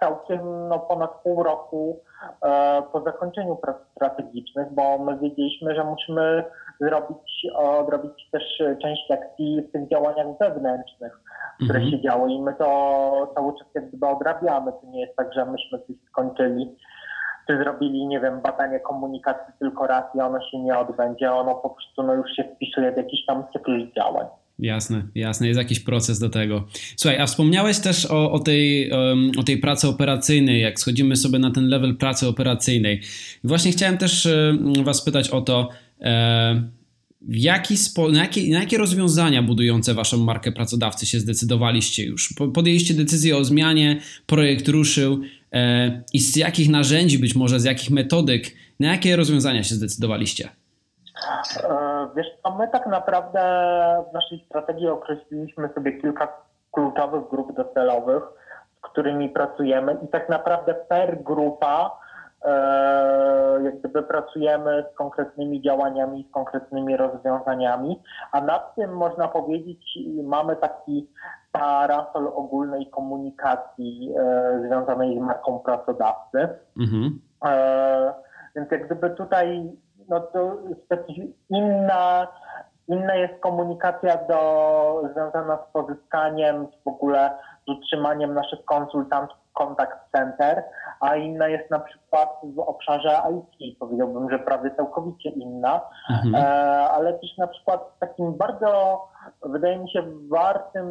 Speaker 4: całkiem no, ponad pół roku e, po zakończeniu prac strategicznych, bo my wiedzieliśmy, że musimy zrobić, odrobić też część akcji w tych działaniach zewnętrznych, które mhm. się działy i my to cały czas jak gdyby odrabiamy. To nie jest tak, że myśmy coś skończyli czy zrobili, nie wiem, badanie komunikacji tylko raz i ono się nie odbędzie, ono po prostu no, już się wpisuje w jakiś tam cykl działań.
Speaker 1: Jasne, jasne, jest jakiś proces do tego. Słuchaj, a wspomniałeś też o, o, tej, o tej pracy operacyjnej, jak schodzimy sobie na ten level pracy operacyjnej. Właśnie chciałem też Was pytać o to, e, jaki spo, na, jakie, na jakie rozwiązania budujące Waszą markę pracodawcy się zdecydowaliście już? Podjęliście decyzję o zmianie, projekt ruszył e, i z jakich narzędzi, być może z jakich metodyk, na jakie rozwiązania się zdecydowaliście?
Speaker 4: E, wiesz co, my tak naprawdę w naszej strategii określiliśmy sobie kilka kluczowych grup docelowych, z którymi pracujemy i tak naprawdę per grupa jak gdyby pracujemy z konkretnymi działaniami, z konkretnymi rozwiązaniami, a nad tym można powiedzieć, mamy taki parasol ogólnej komunikacji e, związanej z marką pracodawcy. Mhm. Więc jak gdyby tutaj no to inna, inna jest komunikacja do, związana z pozyskaniem, w ogóle z utrzymaniem naszych konsultantów kontakt center, a inna jest na przykład w obszarze IT. Powiedziałbym, że prawie całkowicie inna, mhm. e, ale też na przykład takim bardzo, wydaje mi się, wartym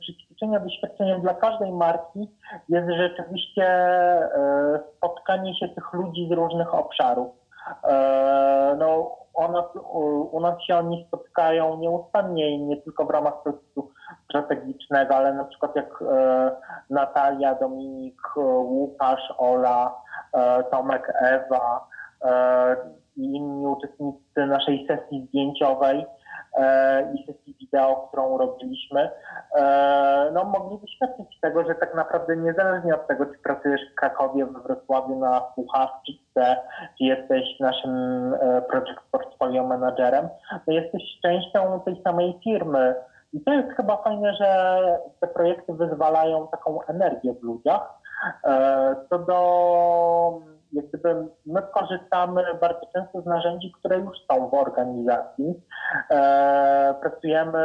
Speaker 4: przećwiczenia, doświadczeniem dla każdej marki jest rzeczywiście e, spotkanie się tych ludzi z różnych obszarów. E, no, ona, u nas się oni spotkają nieustannie i nie tylko w ramach procesu strategicznego, ale na przykład jak e, Natalia, Dominik, Łukasz, Ola, e, Tomek, Ewa i inni uczestnicy naszej sesji zdjęciowej, E, i sesji wideo, którą robiliśmy, e, no, mogli doświadczyć tego, że tak naprawdę niezależnie od tego, czy pracujesz w Krakowie, we Wrocławiu na Puchawczyce, czy jesteś naszym e, project portfolio managerem, no jesteś częścią tej samej firmy. I to jest chyba fajne, że te projekty wyzwalają taką energię w ludziach. Co do jak gdyby my korzystamy bardzo często z narzędzi, które już są w organizacji. E, pracujemy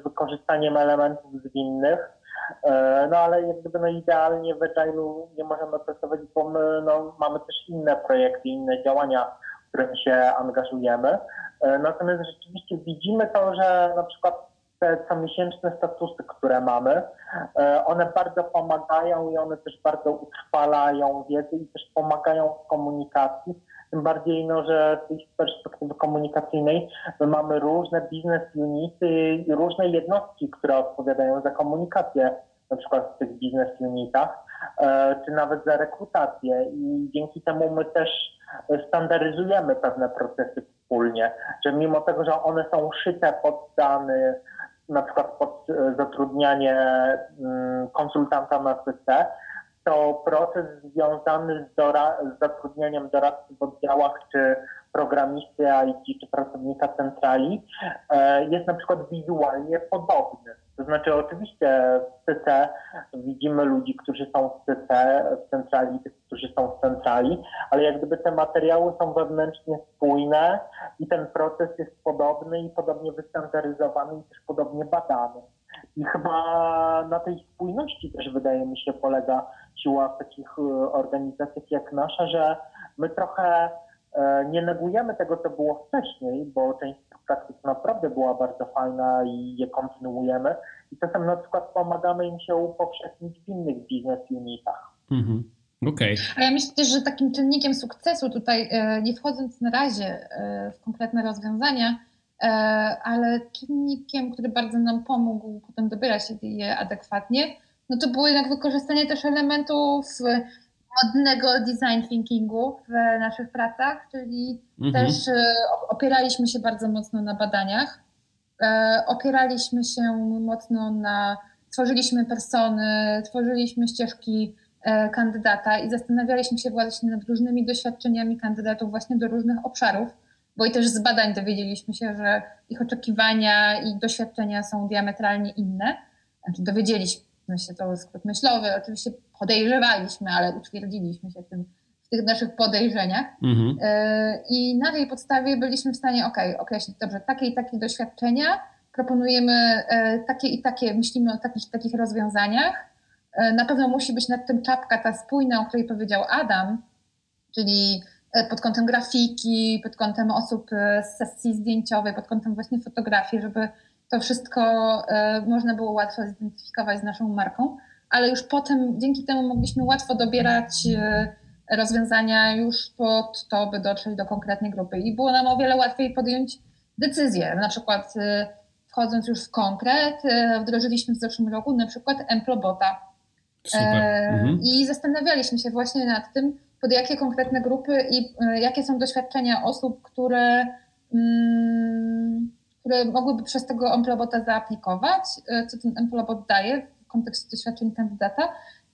Speaker 4: z wykorzystaniem elementów zwinnych, e, no ale jak gdyby no idealnie w Agile'u nie możemy pracować, bo my no, mamy też inne projekty, inne działania, w których się angażujemy. E, natomiast rzeczywiście widzimy to, że na przykład te comiesięczne statusy, które mamy, e, one bardzo pomagają i one też bardzo utrwalają wiedzę i też pomagają w komunikacji. Tym bardziej, no, że z perspektywy komunikacyjnej my mamy różne biznes unity różne jednostki, które odpowiadają za komunikację, na przykład w tych biznes unitach, e, czy nawet za rekrutację. I dzięki temu my też standaryzujemy pewne procesy wspólnie, że mimo tego, że one są szyte pod dany na przykład pod e, zatrudnianie mm, konsultanta na CC, to proces związany z, z zatrudnieniem doradcy w oddziałach czy programisty IT czy pracownika centrali e, jest na przykład wizualnie podobny. To znaczy oczywiście w CC widzimy ludzi, którzy są w CC, w centrali, tych, którzy są w centrali, ale jak gdyby te materiały są wewnętrznie spójne i ten proces jest podobny i podobnie wystandaryzowany i też podobnie badany. I chyba na tej spójności też wydaje mi się polega siła takich e, organizacjach jak nasza, że my trochę nie negujemy tego, co było wcześniej, bo część praktyk naprawdę była bardzo fajna i je kontynuujemy. I czasem na przykład pomagamy im się upowszechnić w innych biznes unitach. Mhm.
Speaker 1: Okay.
Speaker 3: A ja myślę też, że takim czynnikiem sukcesu tutaj, e, nie wchodząc na razie w konkretne rozwiązania, ale czynnikiem, który bardzo nam pomógł potem dobierać je adekwatnie, no to było jednak wykorzystanie też elementów modnego design thinkingu w naszych pracach, czyli mhm. też e, opieraliśmy się bardzo mocno na badaniach, e, opieraliśmy się mocno na, tworzyliśmy persony, tworzyliśmy ścieżki kandydata i zastanawialiśmy się właśnie nad różnymi doświadczeniami kandydatów właśnie do różnych obszarów, bo i też z badań dowiedzieliśmy się, że ich oczekiwania i doświadczenia są diametralnie inne. Znaczy dowiedzieliśmy się, to skrót myślowy, oczywiście podejrzewaliśmy, ale utwierdziliśmy się w, tym, w tych naszych podejrzeniach. Mhm. I na tej podstawie byliśmy w stanie ok, określić, dobrze, takie i takie doświadczenia, proponujemy e, takie i takie, myślimy o takich takich rozwiązaniach. E, na pewno musi być nad tym czapka ta spójna, o której powiedział Adam, czyli e, pod kątem grafiki, pod kątem osób z sesji zdjęciowej, pod kątem właśnie fotografii, żeby to wszystko można było łatwo zidentyfikować z naszą marką, ale już potem dzięki temu mogliśmy łatwo dobierać rozwiązania już pod to, by dotrzeć do konkretnej grupy i było nam o wiele łatwiej podjąć decyzję. Na przykład wchodząc już w konkret, e, wdrożyliśmy w zeszłym roku na przykład Emplobota. E, mhm. I zastanawialiśmy się właśnie nad tym, pod jakie konkretne grupy i e, jakie są doświadczenia osób, które, mm, które mogłyby przez tego Emplobota zaaplikować, co ten Emplobot daje kontekście doświadczeń kandydata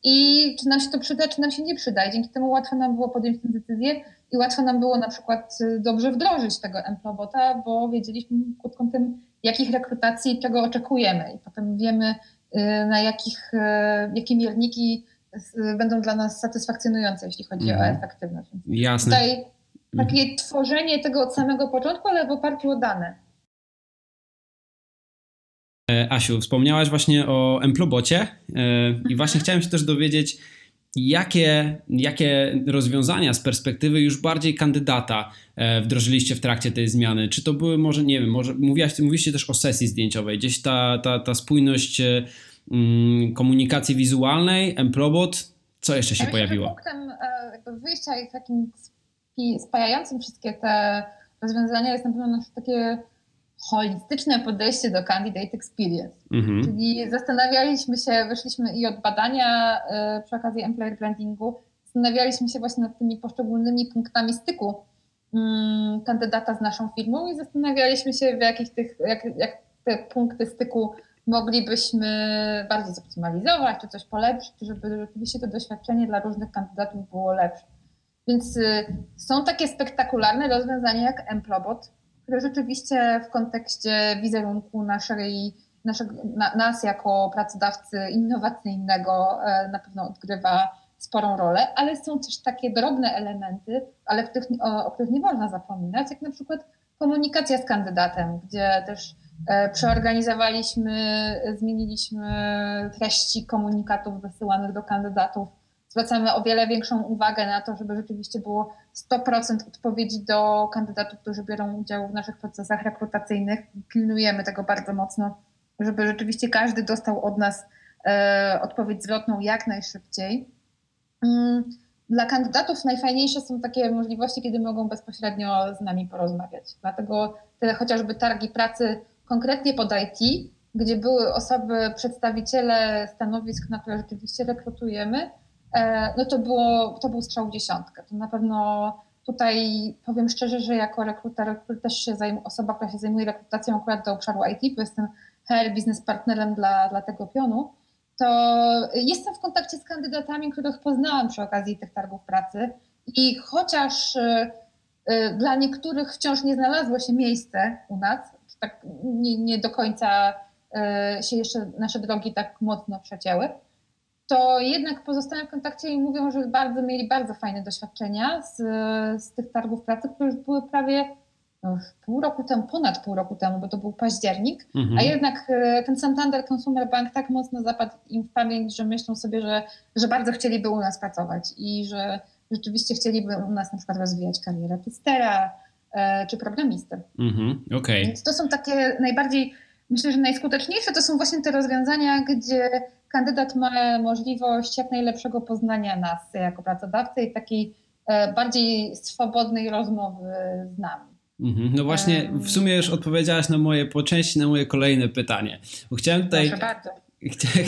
Speaker 3: i czy nam się to przyda, czy nam się nie przyda. I dzięki temu łatwo nam było podjąć tę decyzję i łatwo nam było na przykład dobrze wdrożyć tego Emplobota, bo wiedzieliśmy pod kątem jakich rekrutacji, czego oczekujemy i potem wiemy, y, na jakich, y, jakie mierniki będą dla nas satysfakcjonujące, jeśli chodzi mhm. o efektywność.
Speaker 1: Jasne. Tutaj
Speaker 3: takie mhm. tworzenie tego od samego początku, ale w oparciu o dane.
Speaker 1: E, Asiu, wspomniałaś właśnie o Emplobocie e, i mhm. właśnie chciałem się też dowiedzieć, Jakie, jakie rozwiązania z perspektywy już bardziej kandydata e, wdrożyliście w trakcie tej zmiany? Czy to były może, nie wiem, może mówiłaś, mówiliście też o sesji zdjęciowej, gdzieś ta, ta, ta spójność mm, komunikacji wizualnej, Emplobot, co jeszcze się ja pojawiło?
Speaker 3: Punktem e, wyjścia i takim spajającym wszystkie te rozwiązania jest na pewno takie holistyczne podejście do candidate experience. Mhm. Czyli zastanawialiśmy się, wyszliśmy i od badania y, przy okazji employer brandingu, zastanawialiśmy się właśnie nad tymi poszczególnymi punktami styku y, kandydata z naszą firmą i zastanawialiśmy się, w jakich tych, jak, jak te punkty styku moglibyśmy bardziej zoptymalizować, czy coś polepszyć, żeby rzeczywiście to doświadczenie dla różnych kandydatów było lepsze. Więc y, są takie spektakularne rozwiązania jak Emplobot, które rzeczywiście w kontekście wizerunku naszej, naszego, na, nas jako pracodawcy innowacyjnego e, na pewno odgrywa sporą rolę, ale są też takie drobne elementy, ale których, o, o których nie można zapominać, jak na przykład komunikacja z kandydatem, gdzie też e, przeorganizowaliśmy, zmieniliśmy treści komunikatów wysyłanych do kandydatów zwracamy o wiele większą uwagę na to, żeby rzeczywiście było 100% odpowiedzi do kandydatów, którzy biorą udział w naszych procesach rekrutacyjnych. Pilnujemy tego bardzo mocno, żeby rzeczywiście każdy dostał od nas e, odpowiedź zwrotną jak najszybciej. Mm, dla kandydatów najfajniejsze są takie możliwości, kiedy mogą bezpośrednio z nami porozmawiać. Dlatego te chociażby targi pracy konkretnie pod IT, gdzie były osoby, przedstawiciele stanowisk, na które rzeczywiście rekrutujemy, no to, było, to był strzał w dziesiątkę. To na pewno tutaj powiem szczerze, że jako rekruter, też się zajmuje, osoba, która się zajmuje rekrutacją akurat do obszaru IT, bo jestem HR biznes partnerem dla, dla tego pionu, to jestem w kontakcie z kandydatami, których poznałam przy okazji tych targów pracy i chociaż y, y, dla niektórych wciąż nie znalazło się miejsce u nas, tak nie, nie do końca się jeszcze nasze drogi tak mocno przecięły, to jednak pozostają w kontakcie i mówią, że bardzo mieli bardzo fajne doświadczenia z, z tych targów pracy, które już były prawie no, pół roku temu, ponad pół roku temu, bo to był październik, mhm. a jednak e, ten Santander Consumer Bank tak mocno zapadł im w pamięć, że myślą sobie, że, że bardzo chcieliby u nas pracować i że rzeczywiście chcieliby u nas na przykład rozwijać karierę testera e, czy programisty.
Speaker 1: Mhm. Okay.
Speaker 3: Więc to są takie najbardziej, myślę, że najskuteczniejsze to są właśnie te rozwiązania, gdzie kandydat ma możliwość jak najlepszego poznania nas jako pracodawcy i takiej e, bardziej swobodnej rozmowy z nami.
Speaker 1: Mhm. No właśnie, w sumie już odpowiedziałaś na moje po części na moje kolejne pytanie. Chciałem tutaj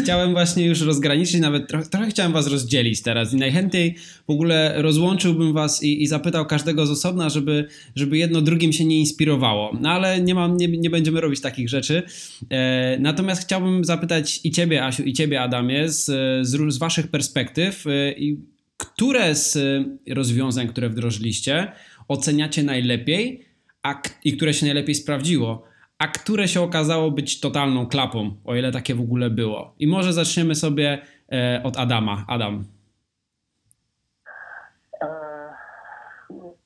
Speaker 1: Chciałem właśnie już rozgraniczyć, nawet trochę, trochę, chciałem was rozdzielić teraz i najchętniej w ogóle rozłączyłbym was i, i, zapytał każdego z osobna, żeby, żeby jedno drugim się nie inspirowało. No ale nie, mam, nie, nie będziemy robić takich rzeczy. E, natomiast chciałbym zapytać i ciebie, Asiu, i ciebie, Adamie, z, z, z waszych perspektyw, e, które z rozwiązań, które wdrożyliście, oceniacie najlepiej a, i które się najlepiej sprawdziło? A które się okazało być totalną klapą, o ile takie w ogóle było. I może zaczniemy sobie e, od Adama. Adam.
Speaker 4: E,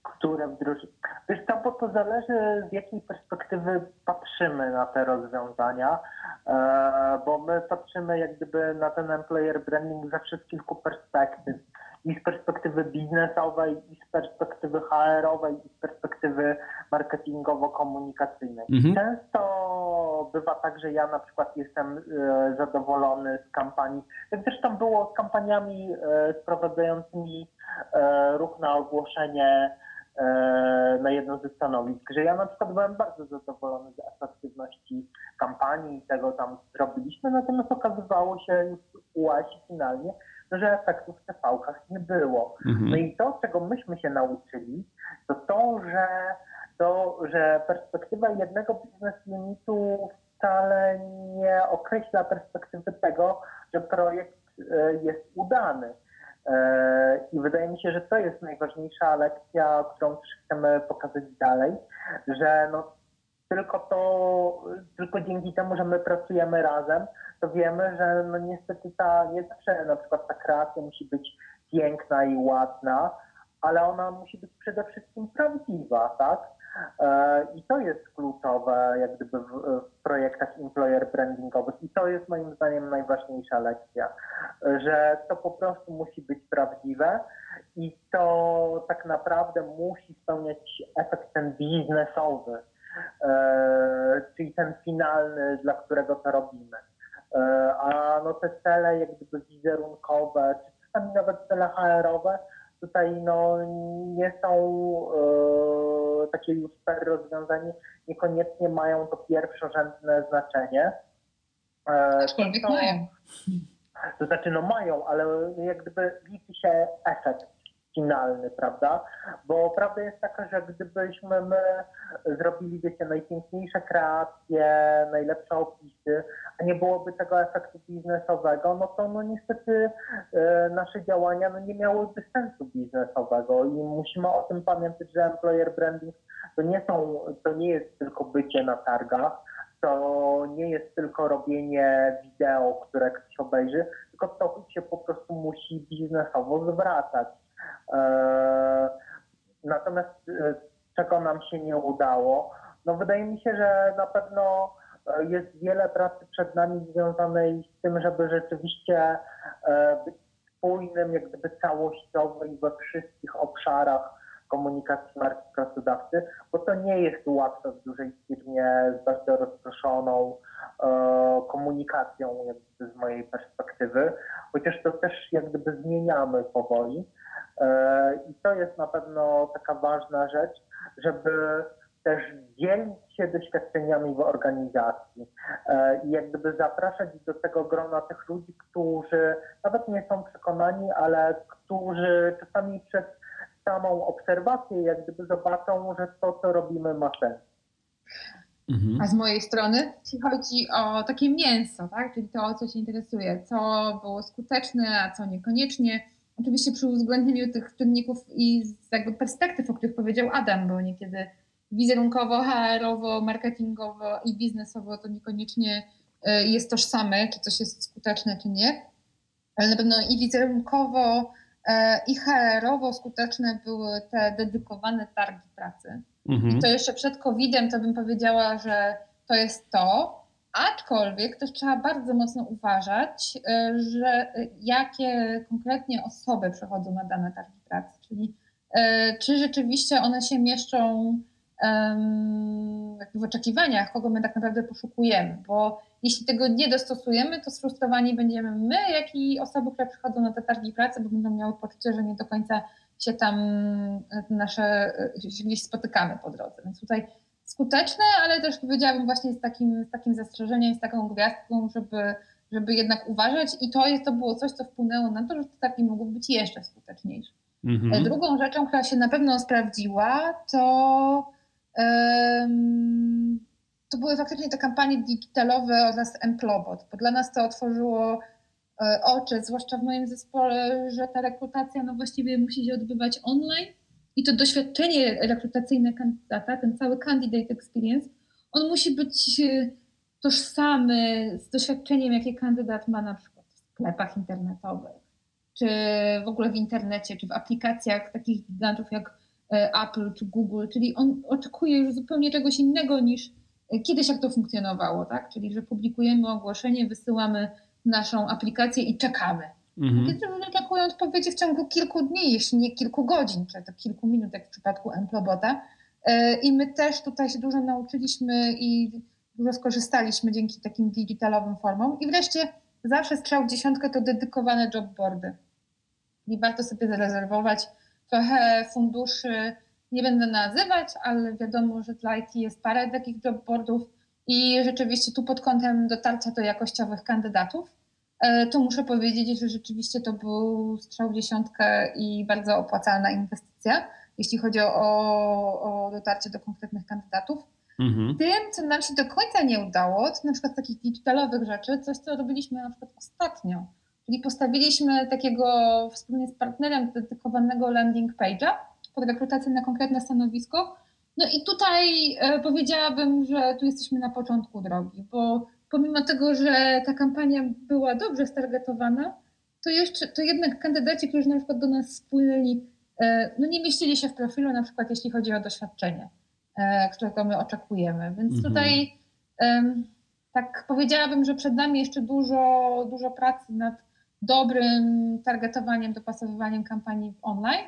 Speaker 4: które wdrożyć? Wiesz bo to zależy z jakiej perspektywy patrzymy na te rozwiązania, e, bo my patrzymy jak gdyby na ten employer branding ze kilku perspektyw i z perspektywy biznesowej, i z perspektywy HR-owej, i z perspektywy marketingowo-komunikacyjnej. Mhm. Często bywa tak, że ja na przykład jestem e, zadowolony z kampanii, jak zresztą było z kampaniami e, sprowadzającymi e, ruch na ogłoszenie na jedno ze stanowisk, że ja na przykład byłem bardzo zadowolony z efektywności kampanii i tego tam zrobiliśmy, natomiast okazywało się już u Asi finalnie, że efektów w TV-kach nie było. Mhm. No i to, czego myśmy się nauczyli, to to, że, to, że perspektywa jednego biznes limitu wcale nie określa perspektywy tego, że projekt e, jest udany. E, I wydaje mi się, że to jest najważniejsza lekcja, którą też chcemy pokazać dalej, że no, tylko to, tylko dzięki temu, że my pracujemy razem, to wiemy, że no niestety ta, nie zawsze na przykład ta kreacja musi być piękna i ładna, ale ona musi być przede wszystkim prawdziwa, tak? E, I to jest kluczowe jak gdyby w, w, projektach employer brandingowych i to jest moim zdaniem najważniejsza lekcja, że to po prostu musi być prawdziwe i to tak naprawdę musi spełniać efekt ten biznesowy, e, czyli ten finalny, dla którego to robimy. E, a no te cele jak gdyby wizerunkowe, czy czasami nawet cele HR-owe, tutaj no nie są e, takie już per rozwiązanie, niekoniecznie mają to pierwszorzędne znaczenie.
Speaker 3: E, Aczkolwiek to, mają.
Speaker 4: To znaczy no mają, ale jak gdyby liczy się efekt finalny, prawda? Bo prawda jest taka, że gdybyśmy my zrobili, wiecie, najpiękniejsze kreacje, najlepsze opisy, a nie byłoby tego efektu biznesowego, no to no niestety e, nasze działania no nie miałyby sensu biznesowego i musimy o tym pamiętać, że employer branding to nie są, to nie jest tylko bycie na targach, to nie jest tylko robienie wideo, które ktoś obejrzy, tylko to się po prostu musi biznesowo zwracać. E, natomiast e, czego nam się nie udało, no wydaje mi się, że na pewno e, jest wiele pracy przed nami związanej z tym, żeby rzeczywiście być spójnym, jak gdyby całościowo i we wszystkich obszarach komunikacji marki pracodawcy, bo to nie jest łatwe w dużej firmie z bardzo rozproszoną komunikacją z mojej perspektywy, chociaż to też jak gdyby zmieniamy powoli. E, I to jest na pewno taka ważna rzecz, żeby też dzielić się doświadczeniami w organizacji e, i jak gdyby zapraszać do tego grona tych ludzi, którzy nawet nie są przekonani, ale którzy czasami przez samą obserwację jak gdyby zobaczą, że to, co robimy ma sens.
Speaker 3: Mhm. A z mojej strony, jeśli chodzi o takie mięso, tak? czyli to, o co się interesuje, co było skuteczne, a co niekoniecznie, Oczywiście przy uwzględnieniu tych czynników i z jakby perspektyw, o których powiedział Adam, bo niekiedy wizerunkowo, HR-owo, marketingowo i biznesowo to niekoniecznie e, jest tożsame, czy coś jest skuteczne, czy nie. Ale na pewno i wizerunkowo, e, i HR-owo skuteczne były te dedykowane targi pracy. Mhm. I to jeszcze przed COVID-em to bym powiedziała, że to jest to. Aczkolwiek też trzeba bardzo mocno uważać, e, że e, jakie konkretnie osoby przychodzą na dane targi pracy, czyli e, czy rzeczywiście one się mieszczą w oczekiwaniach, kogo my tak naprawdę poszukujemy, bo jeśli tego nie dostosujemy, to sfrustrowani będziemy my, jak i osoby, które przychodzą na te targi pracy, bo będą miały poczucie, że nie do końca się tam nasze, gdzieś spotykamy po drodze. Więc tutaj skuteczne, ale też powiedziałabym właśnie z takim, z takim zastrzeżeniem, z taką gwiazdką, żeby, żeby jednak uważać i to, jest, to było coś, co wpłynęło na to, że te targi mogły być jeszcze skuteczniejsze. Mhm. Drugą rzeczą, która się na pewno sprawdziła, to, um, to były faktycznie te kampanie digitalowe oraz Emplobot, bo dla nas to otworzyło e, oczy, zwłaszcza w moim zespole, że ta rekrutacja no właściwie musi się odbywać online i to doświadczenie rekrutacyjne kandydata, ten cały candidate experience, on musi być e, tożsamy z doświadczeniem, jakie kandydat ma na przykład w sklepach internetowych, czy w ogóle w internecie, czy w aplikacjach takich gigantów jak e, Apple czy Google, czyli on oczekuje już zupełnie czegoś innego niż e, kiedyś jak to funkcjonowało, tak? Czyli że publikujemy ogłoszenie, wysyłamy naszą aplikację i czekamy. Mhm. Kiedy oczekują odpowiedzi w ciągu kilku dni, jeśli nie kilku godzin, czy to kilku minut, jak w przypadku Emplobota. E, I my też tutaj się dużo nauczyliśmy i dużo skorzystaliśmy dzięki takim digitalowym formom. I wreszcie zawsze strzał w dziesiątkę to dedykowane jobboardy. I warto sobie zarezerwować trochę funduszy, nie będę nazywać, ale wiadomo, że dla IT jest parę takich jobboardów i rzeczywiście tu pod kątem dotarcia do jakościowych kandydatów, to muszę powiedzieć, że rzeczywiście to był strzał w dziesiątkę i bardzo opłacalna inwestycja, jeśli chodzi o, o dotarcie do konkretnych kandydatów. Mhm. Tym, co nam się do końca nie udało, to na przykład takich digitalowych rzeczy, coś, co robiliśmy na przykład ostatnio. Czyli postawiliśmy takiego wspólnie z partnerem dedykowanego landing page'a pod rekrutację na konkretne stanowisko. No i tutaj e, powiedziałabym, że tu jesteśmy na początku drogi, bo pomimo tego, że ta kampania była dobrze stargetowana, to jeszcze, to jednak kandydaci, którzy na przykład do nas spłynęli, e, no nie mieścili się w profilu, na przykład jeśli chodzi o doświadczenie. E, którego my oczekujemy. Więc mhm. tutaj tak powiedziałabym, że przed nami jeszcze dużo, dużo pracy nad dobrym targetowaniem, dopasowywaniem kampanii online.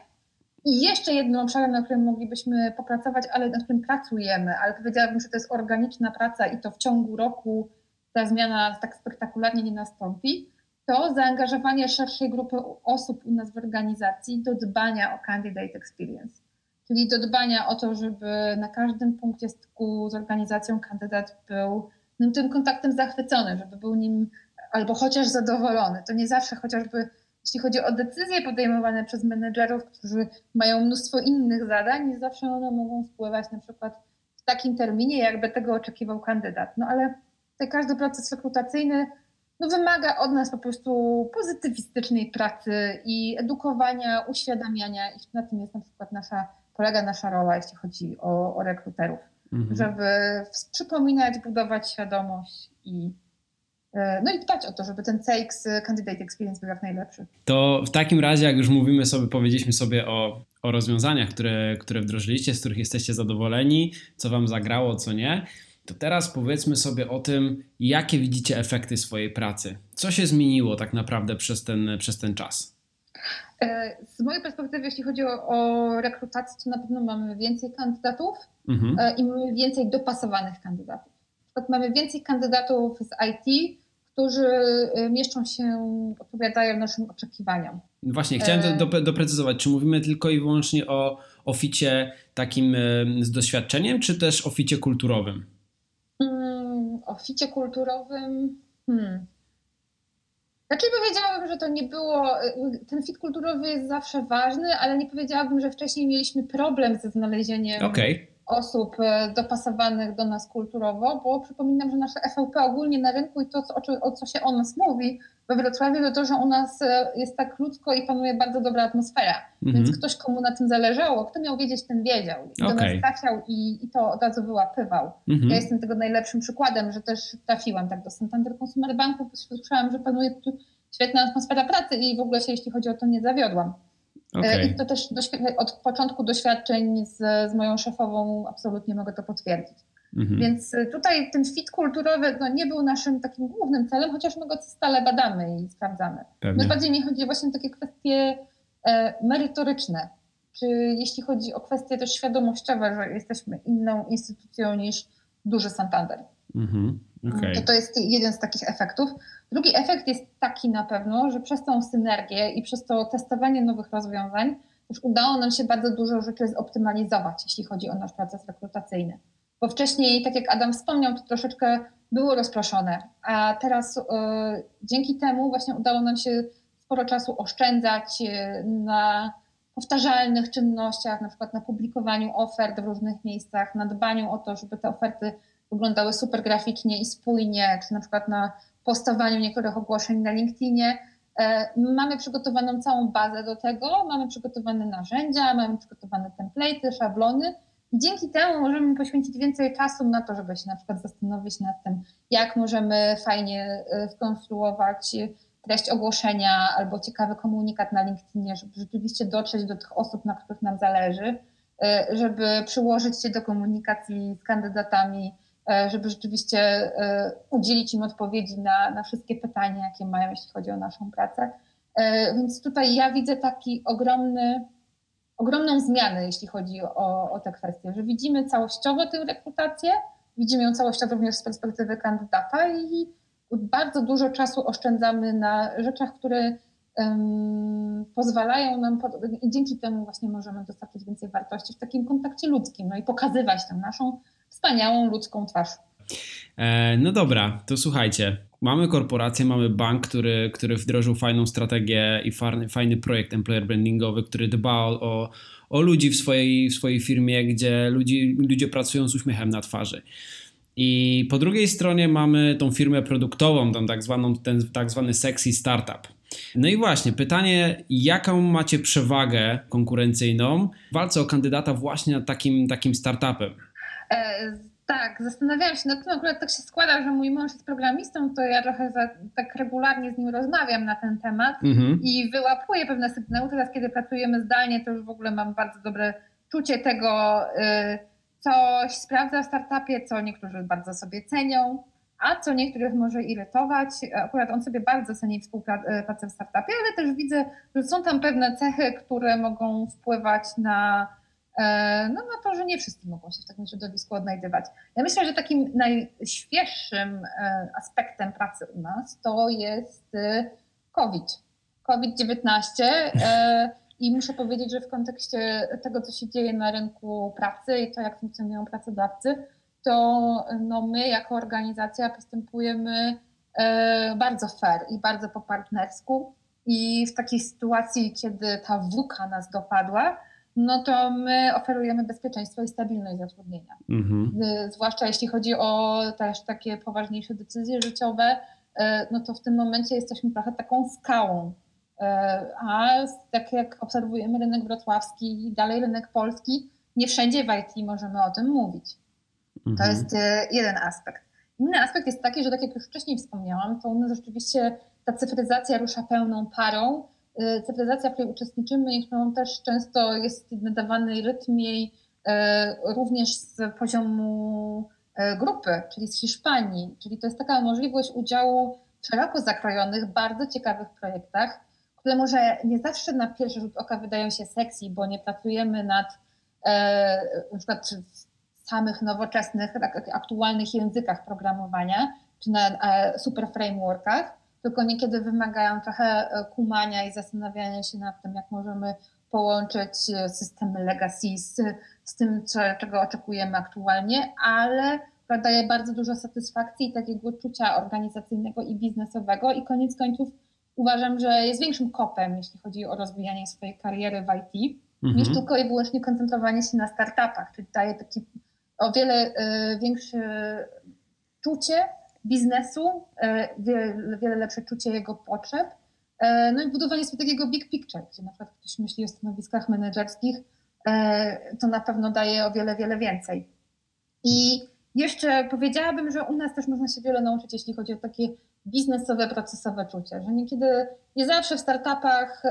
Speaker 3: I jeszcze jednym obszarem, na którym moglibyśmy popracować, ale nad którym pracujemy, ale powiedziałabym, że to jest organiczna praca i to w ciągu roku ta zmiana tak spektakularnie nie nastąpi, to zaangażowanie szerszej grupy osób u nas w organizacji do dbania o candidate experience czyli do dbania o to, żeby na każdym punkcie styku z organizacją kandydat był no, tym kontaktem zachwycony, żeby był nim albo chociaż zadowolony. To nie zawsze chociażby, jeśli chodzi o decyzje podejmowane przez menedżerów, którzy mają mnóstwo innych zadań, nie zawsze one mogą wpływać na przykład w takim terminie, jakby tego oczekiwał kandydat. No ale ten każdy proces rekrutacyjny no, wymaga od nas po prostu pozytywistycznej pracy i edukowania, uświadamiania i na tym jest na przykład nasza polega nasza rola, jeśli chodzi o, o rekruterów, mhm. żeby przypominać, budować świadomość i e, no i dbać o to, żeby ten CX Candidate Experience był jak najlepszy.
Speaker 1: To w takim razie, jak już mówimy sobie, powiedzieliśmy sobie o, o rozwiązaniach, które, które wdrożyliście, z których jesteście zadowoleni, co wam zagrało, co nie, to teraz powiedzmy sobie o tym, jakie widzicie efekty swojej pracy. Co się zmieniło tak naprawdę przez ten, przez ten czas?
Speaker 3: E, z mojej perspektywy, jeśli chodzi o, o rekrutację, to na pewno mamy więcej kandydatów mhm. E, i mamy więcej dopasowanych kandydatów. Mamy więcej kandydatów z IT, którzy e, mieszczą się, odpowiadają naszym oczekiwaniom.
Speaker 1: Właśnie, chciałem do, doprecyzować, czy mówimy tylko i wyłącznie o oficie takim z doświadczeniem, czy też o ficie kulturowym?
Speaker 3: Mm, o ficie kulturowym. Hmm. Znaczy powiedziałabym, że to nie było, ten fit kulturowy jest zawsze ważny, ale nie powiedziałabym, że wcześniej mieliśmy problem ze znalezieniem okay. osób e, dopasowanych do nas kulturowo, bo przypominam, że nasze FLP ogólnie na rynku i to, o, co się o nas mówi we Wrocławiu, to to, że u nas e, jest tak ludzko i panuje bardzo dobra atmosfera. -hmm. Więc ktoś, komu na tym zależało, kto miał wiedzieć, ten wiedział. I okay. do nas trafiał i, i to od razu wyłapywał. -hmm. Ja jestem tego najlepszym przykładem, że też trafiłam tak do Santander Consumer Banku, słyszałam, że panuje tu świetna atmosfera pracy i w ogóle się, jeśli chodzi o to, nie zawiodłam. Okay. I to też od początku doświadczeń z, z moją szefową absolutnie mogę to potwierdzić. Mhm. Więc tutaj ten fit kulturowy no, nie był naszym takim głównym celem, chociaż my go stale badamy i sprawdzamy. Pewnie. No, bardziej mi chodzi właśnie o takie kwestie e, merytoryczne, czy jeśli chodzi o kwestie też świadomościowe, że jesteśmy inną instytucją niż duży Santander. Mhm. Okay. To to jest jeden z takich efektów. Drugi efekt jest taki na pewno, że przez tą synergię i przez to testowanie nowych rozwiązań już udało nam się bardzo dużo rzeczy zoptymalizować, jeśli chodzi o nasz proces rekrutacyjny. Bo wcześniej, tak jak Adam wspomniał, to troszeczkę było rozproszone. A teraz dzięki temu właśnie udało nam się sporo czasu oszczędzać na powtarzalnych czynnościach, na przykład na publikowaniu ofert w różnych miejscach, na dbaniu o to, żeby te oferty wyglądały super graficznie i spójnie, czy na przykład na postowaniu niektórych ogłoszeń na LinkedInie. E, mamy przygotowaną całą bazę do tego, mamy przygotowane narzędzia, mamy przygotowane templaty, szablony i dzięki temu możemy poświęcić więcej czasu na to, żeby się na przykład zastanowić nad tym, jak możemy fajnie e, skonstruować treść ogłoszenia albo ciekawy komunikat na LinkedInie, żeby rzeczywiście dotrzeć do tych osób, na których nam zależy, e, żeby przyłożyć się do komunikacji z kandydatami, e, żeby rzeczywiście udzielić im odpowiedzi na, na wszystkie pytania, jakie mają, jeśli chodzi o naszą pracę. Więc tutaj ja widzę taki ogromny, ogromną zmianę, jeśli chodzi o, o te kwestie, że widzimy całościowo tę rekrutację, widzimy ją całościowo również z perspektywy kandydata i bardzo dużo czasu oszczędzamy na rzeczach, które um, pozwalają nam, i dzięki temu właśnie możemy dostarczyć więcej wartości w takim kontakcie ludzkim, no i pokazywać tę naszą wspaniałą ludzką twarz.
Speaker 1: E, no dobra, to słuchajcie. Mamy korporację, mamy bank, który, który wdrożył fajną strategię i fajny, fajny projekt employer brandingowy, który dba o, o ludzi w swojej, w swojej firmie, gdzie ludzi, ludzie pracują z uśmiechem na twarzy. I po drugiej stronie mamy tą firmę produktową, tą tak, zwaną, ten tak zwany sexy startup. No i właśnie, pytanie, jaką macie przewagę konkurencyjną w walce o kandydata właśnie nad takim, takim startupem?
Speaker 3: Tak, zastanawiałam się nad tym, akurat tak się składa, że mój mąż jest programistą, to ja trochę za, tak regularnie z nim rozmawiam na ten temat mhm. i wyłapuję pewne sygnały. Teraz, kiedy pracujemy zdalnie, to już w ogóle mam bardzo dobre czucie tego, y, coś sprawdza w startupie, co niektórzy bardzo sobie cenią, a co niektórych może irytować. Akurat on sobie bardzo ceni współpracę w startupie, ale też widzę, że są tam pewne cechy, które mogą wpływać na, no, na to, że nie wszyscy mogą się w takim środowisku odnajdywać. Ja myślę, że takim najświeższym e, aspektem pracy u nas to jest e, COVID. COVID-19 i muszę powiedzieć, że w kontekście tego, co się dzieje na rynku pracy i to, jak funkcjonują pracodawcy, to no, my jako organizacja postępujemy e, bardzo fair i bardzo po partnersku. I w takiej sytuacji, kiedy ta WUKA nas dopadła, no to my oferujemy bezpieczeństwo i stabilność zatrudnienia. Mhm. E, zwłaszcza jeśli chodzi o też takie poważniejsze decyzje życiowe, e, no to w tym momencie jesteśmy trochę taką skałą E, a tak jak obserwujemy rynek wrocławski i dalej rynek polski, nie wszędzie w IT możemy o tym mówić. Mhm. To jest jeden aspekt. Inny aspekt jest taki, że tak jak już wcześniej wspomniałam, to u nas rzeczywiście ta cyfryzacja rusza pełną parą. E, cyfryzacja, w której uczestniczymy i którą też często jest nadawany rytm jej również z poziomu grupy, czyli z Hiszpanii. Czyli to jest taka możliwość udziału w szeroko zakrojonych, bardzo ciekawych projektach, które może nie zawsze na pierwszy rzut oka wydają się sexy, bo nie pracujemy nad na przykład w samych nowoczesnych, tak, aktualnych językach programowania, czy na super frameworkach, tylko niekiedy wymagają trochę e, kumania i zastanawiania się nad tym, jak możemy połączyć e, systemy legacy z, z tym, czego oczekujemy aktualnie, ale daje bardzo dużo satysfakcji i takiego czucia organizacyjnego i biznesowego i koniec końców uważam, że jest większym kopem, jeśli chodzi o rozwijanie swojej kariery w IT, mhm. niż tylko i wyłącznie koncentrowanie się na startupach, czyli daje taki o wiele y, większe czucie biznesu, y, wiele, wiele lepsze czucie jego potrzeb, y, no i budowanie sobie takiego big picture, gdzie na przykład ktoś myśli o stanowiskach menedżerskich, to na pewno daje o wiele, wiele więcej. I jeszcze powiedziałabym, że u nas też można się wiele nauczyć, jeśli chodzi o takie biznesowe, procesowe czucie, że niekiedy, nie zawsze w startupach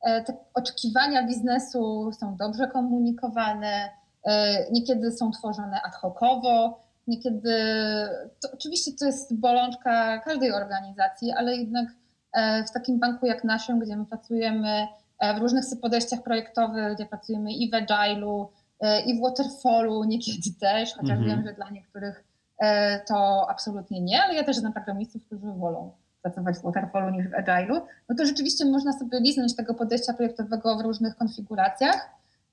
Speaker 3: te oczekiwania biznesu są dobrze komunikowane, e, niekiedy są tworzone ad hocowo, niekiedy, to oczywiście to jest bolączka każdej organizacji, ale jednak e, w takim banku jak naszym, gdzie my pracujemy w różnych podejściach projektowych, gdzie pracujemy i w Agile'u, i w Waterfallu niekiedy też, chociaż -hmm. wiem, że dla niektórych E, to absolutnie nie, ale ja też znam programistów, którzy wolą pracować w Waterfallu niż w Agile'u, no to rzeczywiście można sobie liznąć tego podejścia projektowego w różnych konfiguracjach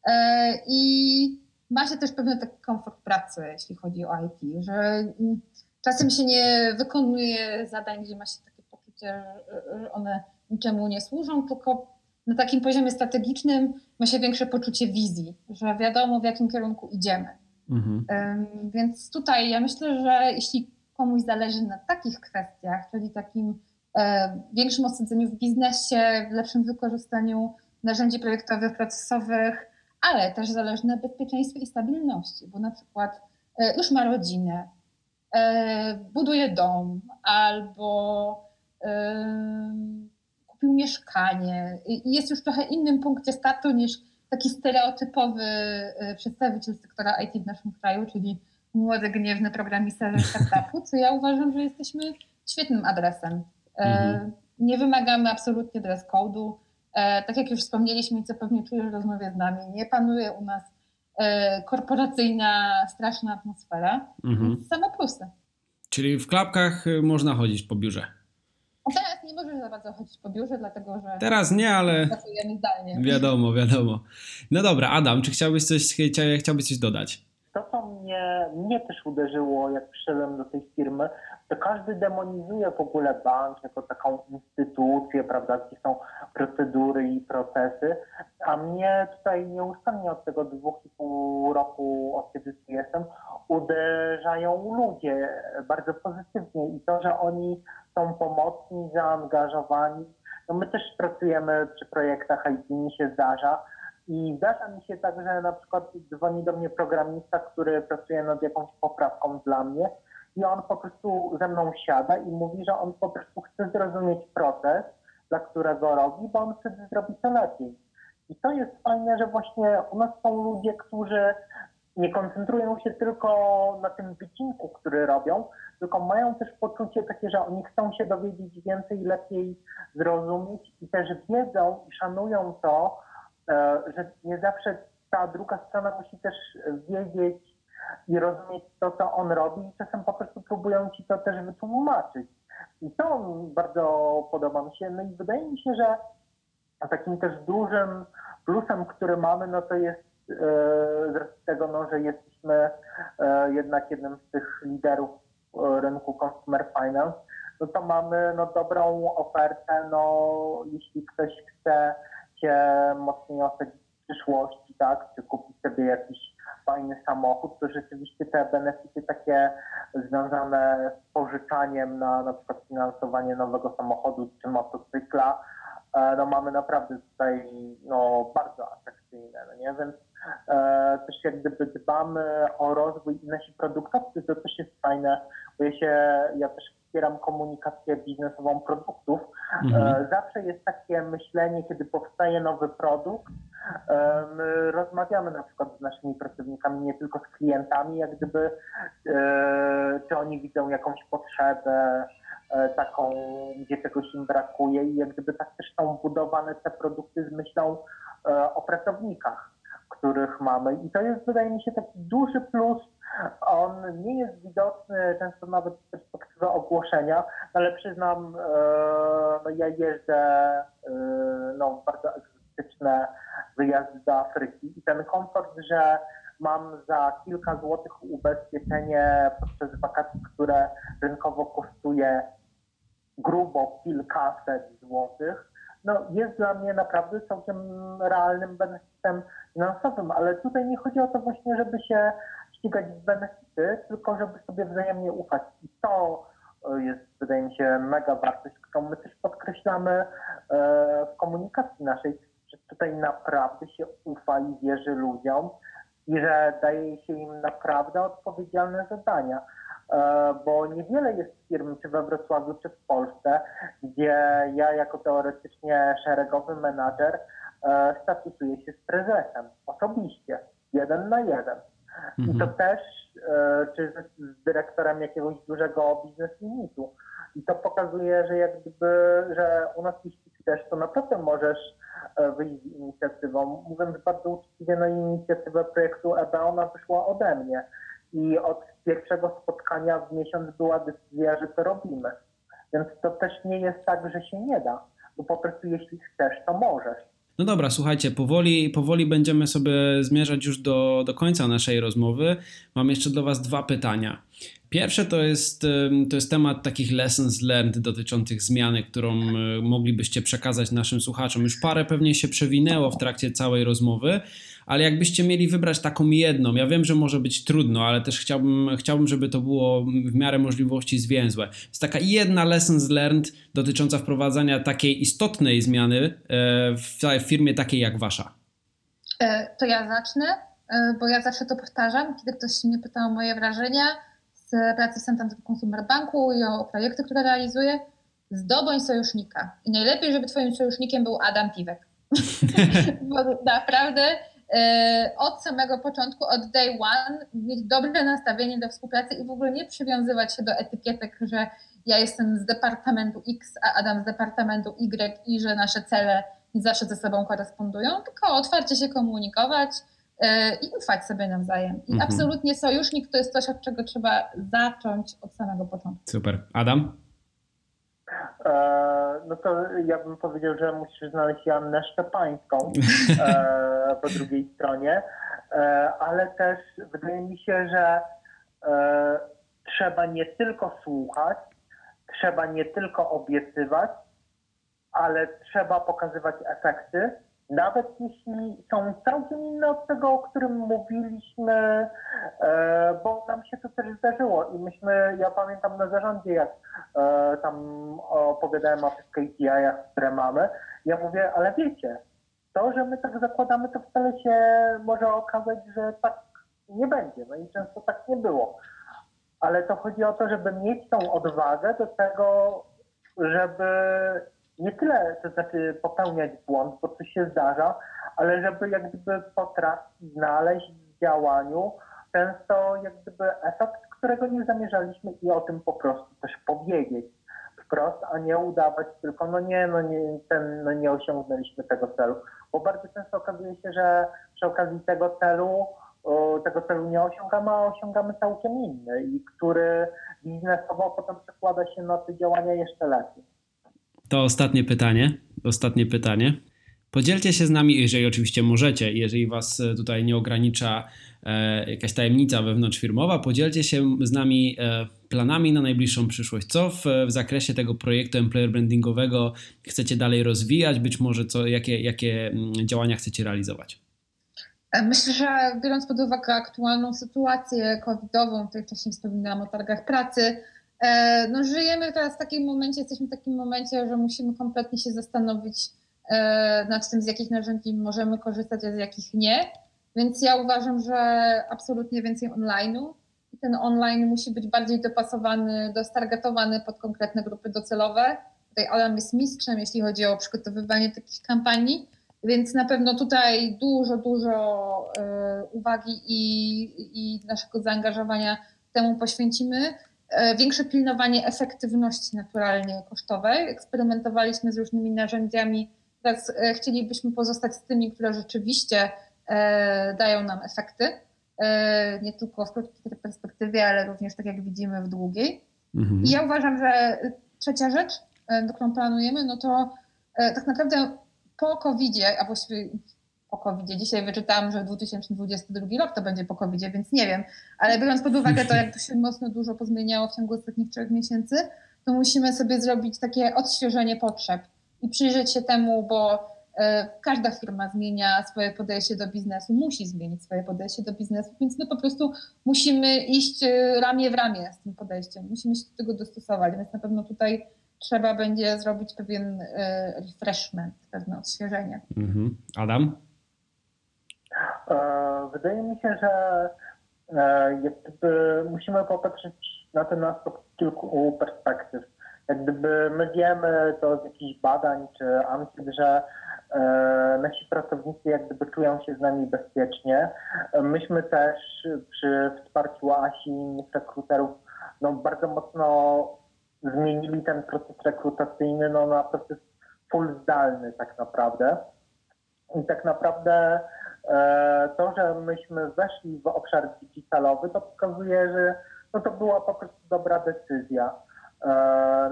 Speaker 3: e, i ma się też pewien taki komfort pracy, jeśli chodzi o IT, że mm, czasem się nie wykonuje zadań, gdzie ma się takie poczucie, że one niczemu nie służą, tylko na takim poziomie strategicznym ma się większe poczucie wizji, że wiadomo w jakim kierunku idziemy. Mhm. Więc tutaj ja myślę, że jeśli komuś zależy na takich kwestiach, czyli takim e, większym osadzeniu w biznesie, w lepszym wykorzystaniu narzędzi projektowych, procesowych, ale też zależy na bezpieczeństwie i stabilności, bo na przykład e, już ma rodzinę, e, buduje dom albo kupił mieszkanie i jest już w trochę innym punkcie startu niż taki stereotypowy przedstawiciel sektora IT w naszym kraju, czyli młody, gniewny programista ze startupu, co ja uważam, że jesteśmy świetnym adresem. E, mhm. Nie wymagamy absolutnie dress code'u. E, tak jak już wspomnieliśmy, co pewnie czujesz w rozmowie z nami, nie panuje u nas e, korporacyjna, straszna atmosfera. Mhm. Same plusy.
Speaker 1: Czyli w klapkach można chodzić po biurze.
Speaker 3: A teraz nie możesz za bardzo chodzić po biurze, dlatego że.
Speaker 1: Teraz nie, ale.
Speaker 3: Pracujemy zdalnie.
Speaker 1: Wiadomo, wiadomo. No dobra, Adam, czy chciałbyś coś, chciałbyś coś dodać?
Speaker 4: To, co mnie, mnie też uderzyło, jak przyszedłem do tej firmy, to każdy demonizuje w ogóle bank jako taką instytucję, prawda, gdzie są procedury i procesy, a mnie tutaj nieustannie od tego dwóch i pół roku, od kiedy tu jestem, uderzają ludzie bardzo pozytywnie i to, że oni są pomocni, zaangażowani. No my też pracujemy przy projektach IT, mi się zdarza, i zdarza mi się tak, że na przykład dzwoni do mnie programista, który pracuje nad jakąś poprawką dla mnie i on po prostu ze mną siada i mówi, że on po prostu chce zrozumieć proces, dla którego robi, bo on wtedy zrobi to lepiej. I to jest fajne, że właśnie u nas są ludzie, którzy nie koncentrują się tylko na tym wycinku, który robią, tylko mają też poczucie takie, że oni chcą się dowiedzieć więcej, lepiej zrozumieć i też wiedzą i szanują to, E, że nie zawsze ta druga strona musi też wiedzieć i rozumieć to, co on robi i czasem po prostu próbują ci to też wytłumaczyć. I to bardzo podoba mi się. No i wydaje mi się, że takim też dużym plusem, który mamy, no to jest e, z tego, no, że jesteśmy e, jednak jednym z tych liderów rynku consumer finance, no to mamy no, dobrą ofertę, no jeśli ktoś chce się mocniej osadzić w przyszłości, tak, czy kupić sobie jakiś fajny samochód, to rzeczywiście te benefity takie związane z pożyczaniem na na przykład finansowanie nowego samochodu czy motocykla, e, no mamy naprawdę tutaj no, bardzo atrakcyjne, no nie? Więc e, też jak gdyby dbamy o rozwój nasi produktowcy, to też jest fajne, bo ja się, ja też wspieram komunikację biznesową produktów. Mhm. E, zawsze jest takie myślenie, kiedy powstaje nowy produkt, e, my rozmawiamy na przykład z naszymi pracownikami, nie tylko z klientami, jak gdyby, e, czy oni widzą jakąś potrzebę taką, gdzie czegoś im brakuje i jak gdyby tak też są budowane te produkty z myślą o pracownikach, których mamy. I to jest, wydaje mi się, taki duży plus on nie jest widoczny często nawet z perspektywy ogłoszenia, ale przyznam, e, no ja jeżdżę e, no, bardzo egzotyczne wyjazdy do Afryki. I ten komfort, że mam za kilka złotych ubezpieczenie podczas wakacji, które rynkowo kosztuje grubo kilkaset złotych, no jest dla mnie naprawdę całkiem realnym benefitem finansowym, ale tutaj nie chodzi o to właśnie, żeby się ścigać w benefity, tylko żeby sobie wzajemnie ufać. I to e, jest, wydaje mi się, mega wartość, którą my też podkreślamy e, w komunikacji naszej, tutaj naprawdę się ufa i wierzy ludziom i że daje się im naprawdę odpowiedzialne zadania. E, bo niewiele jest firm, czy we Wrocławiu, czy w Polsce, gdzie ja jako teoretycznie szeregowy menadżer statusuję się z prezesem osobiście, jeden na jeden. I to mhm. też, e, czy z dyrektorem jakiegoś dużego biznes limitu. I to pokazuje, że jak gdyby, że u nas jeśli chcesz, to naprawdę możesz e, wyjść z inicjatywą. Mówiąc bardzo uczciwie, no inicjatywa projektu EBA, ona wyszła ode mnie. I od pierwszego spotkania w miesiąc była decyzja, że to robimy. Więc to też nie jest tak, że się nie da. Bo po prostu jeśli chcesz, to możesz.
Speaker 1: No dobra, słuchajcie, powoli, powoli będziemy sobie zmierzać już do, do końca naszej rozmowy. Mam jeszcze do Was dwa pytania. Pierwsze to jest, to jest temat takich lessons learned dotyczących zmiany, którą e, moglibyście przekazać naszym słuchaczom. Już parę pewnie się przewinęło w trakcie całej rozmowy, ale jakbyście mieli wybrać taką jedną, ja wiem, że może być trudno, ale też chciałbym, chciałbym żeby to było w miarę możliwości zwięzłe. Jest taka jedna lessons learned dotycząca wprowadzania takiej istotnej zmiany e, w firmie takiej jak wasza.
Speaker 3: E, to ja zacznę, bo ja zawsze to powtarzam, kiedy ktoś mnie pyta o moje wrażenia pracy w Santander Consumer Banku i o projekty, które realizuję, zdobądź sojusznika. I najlepiej, żeby twoim sojusznikiem był Adam Piwek. Bo naprawdę e, od samego początku, od day one, mieć dobre nastawienie do współpracy i w ogóle nie przywiązywać się do etykietek, że ja jestem z departamentu X, a Adam z departamentu Y i że nasze cele nie zawsze ze sobą korespondują, tylko otwarcie się komunikować, E, i ufać sobie nawzajem. I mhm. absolutnie sojusznik to jest coś, od czego trzeba zacząć od samego początku.
Speaker 1: Super. Adam?
Speaker 4: E, no to ja bym powiedział, że musisz znaleźć Jannę Szczepańską e, po drugiej stronie, ale też wydaje mi się, że trzeba nie tylko słuchać, trzeba nie tylko obiecywać, ale trzeba pokazywać efekty nawet jeśli są całkiem inne od tego, o którym mówiliśmy, e, bo nam się to też zdarzyło i myśmy, ja pamiętam na zarządzie, jak e, tam opowiadałem o tych KPI-ach, które mamy, ja mówię, ale wiecie, to, że my tak zakładamy, to wcale się może okazać, że tak nie będzie. No i często tak nie było. Ale to chodzi o to, żeby mieć tą odwagę do tego, żeby nie tyle, to znaczy popełniać błąd, bo to się zdarza, ale żeby jak gdyby potrafić znaleźć w działaniu często jak gdyby efekt, którego nie zamierzaliśmy i o tym po prostu też powiedzieć wprost, a nie udawać tylko, no nie, no nie, ten, no nie osiągnęliśmy tego celu. Bo bardzo często okazuje się, że przy okazji tego celu, tego celu nie osiągamy, a osiągamy całkiem inny i który biznesowo potem przekłada się na te działania jeszcze lepiej.
Speaker 1: To ostatnie pytanie. Ostatnie pytanie. Podzielcie się z nami, jeżeli oczywiście możecie, jeżeli Was e, tutaj nie ogranicza e, jakaś tajemnica wewnątrzfirmowa, podzielcie się z nami e, planami na najbliższą przyszłość. Co w, w, zakresie tego projektu employer brandingowego chcecie dalej rozwijać? Być może co, jakie, jakie mm, działania chcecie realizować?
Speaker 3: Myślę, że biorąc pod uwagę aktualną sytuację covidową, tutaj wcześniej wspominałam o targach pracy, E, no, żyjemy teraz w takim momencie, jesteśmy w takim momencie, że musimy kompletnie się zastanowić e, nad tym, z jakich narzędzi możemy korzystać, a z jakich nie. Więc ja uważam, że absolutnie więcej online'u. I ten online musi być bardziej dopasowany, dostargetowany pod konkretne grupy docelowe. Tutaj Alan jest mistrzem, jeśli chodzi o przygotowywanie takich kampanii, więc na pewno tutaj dużo, dużo e, uwagi i, i naszego zaangażowania temu poświęcimy. E, większe pilnowanie efektywności naturalnie kosztowej. Eksperymentowaliśmy z różnymi narzędziami. Teraz e, chcielibyśmy pozostać z tymi, które rzeczywiście e, dają nam efekty. Nie tylko w krótkiej perspektywie, ale również, tak jak widzimy, w długiej. Mhm. I ja uważam, że trzecia rzecz, do którą planujemy, no to tak naprawdę po COVID-zie, a właściwie po covid -zie. Dzisiaj wyczytałam, że 2022 rok to będzie po covid więc nie wiem. Ale biorąc pod uwagę to, jak to się mocno dużo pozmieniało w ciągu ostatnich trzech miesięcy, to musimy sobie zrobić takie odświeżenie potrzeb i przyjrzeć się temu, bo e, każda firma zmienia swoje podejście do biznesu, musi zmienić swoje podejście do biznesu, więc my po prostu musimy iść e, ramię w ramię z tym podejściem, musimy się do tego dostosować, więc na pewno tutaj trzeba będzie zrobić pewien e, refreshment, pewne odświeżenie.
Speaker 1: Mhm. Adam?
Speaker 4: E, wydaje mi się, że e, jakby musimy popatrzeć na ten aspekt z kilku perspektyw. Jak gdyby my wiemy to z jakichś badań czy ankiet, że e, nasi pracownicy jak gdyby czują się z nami bezpiecznie. Myśmy też przy wsparciu Asi i innych rekruterów no, bardzo mocno zmienili ten proces rekrutacyjny no, na proces full zdalny tak naprawdę. I tak naprawdę to, że myśmy weszli w obszar digitalowy, to pokazuje, że no to była po prostu dobra decyzja. E,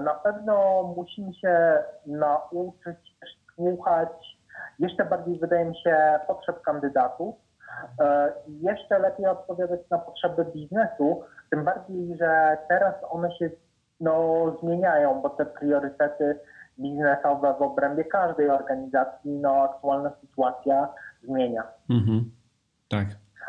Speaker 4: na pewno musimy się nauczyć słuchać jeszcze bardziej, wydaje mi się, potrzeb kandydatów e, i jeszcze lepiej odpowiadać na potrzeby biznesu, tym bardziej, że teraz one się no, zmieniają, bo te priorytety biznesowe w obrębie każdej organizacji, no aktualna sytuacja zmienia. Mhm.
Speaker 1: Tak.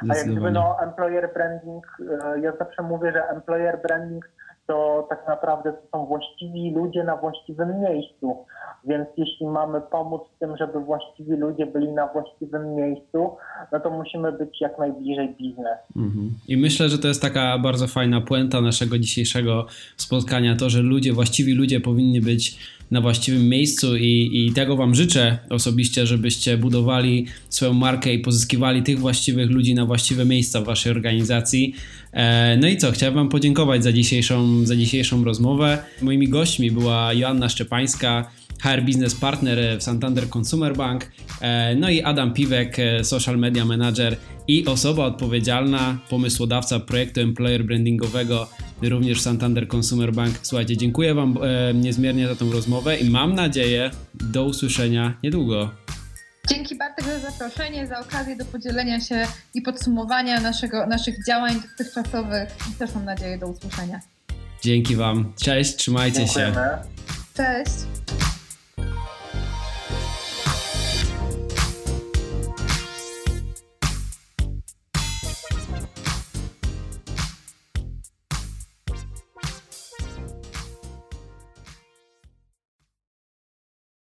Speaker 4: A jak gdyby no employer branding, e, ja zawsze mówię, że employer branding to tak naprawdę to są właściwi ludzie na właściwym miejscu. Więc jeśli mamy pomóc w tym, żeby właściwi ludzie byli na właściwym miejscu, no to musimy być jak najbliżej biznes. Mhm.
Speaker 1: I myślę, że to jest taka bardzo fajna puenta naszego dzisiejszego spotkania, to, że ludzie, właściwi ludzie powinni być na właściwym miejscu i, i tego Wam życzę osobiście, żebyście budowali swoją markę i pozyskiwali tych właściwych ludzi na właściwe miejsca w Waszej organizacji. E, no i co, chciałem Wam podziękować za dzisiejszą, za dzisiejszą rozmowę. Moimi gośćmi była Joanna Szczepańska, HR Business Partner w Santander Consumer Bank, e, no i Adam Piwek, e, Social Media Manager i osoba odpowiedzialna, pomysłodawca projektu employer brandingowego również Santander Consumer Bank. Słuchajcie, dziękuję Wam e, niezmiernie za tą rozmowę i mam nadzieję do usłyszenia niedługo.
Speaker 3: Dzięki Bartek za zaproszenie, za okazję do podzielenia się i podsumowania naszego, naszych działań dotychczasowych. I też mam nadzieję do usłyszenia.
Speaker 1: Dzięki Wam. Cześć, trzymajcie Dziękujemy. się.
Speaker 3: Cześć.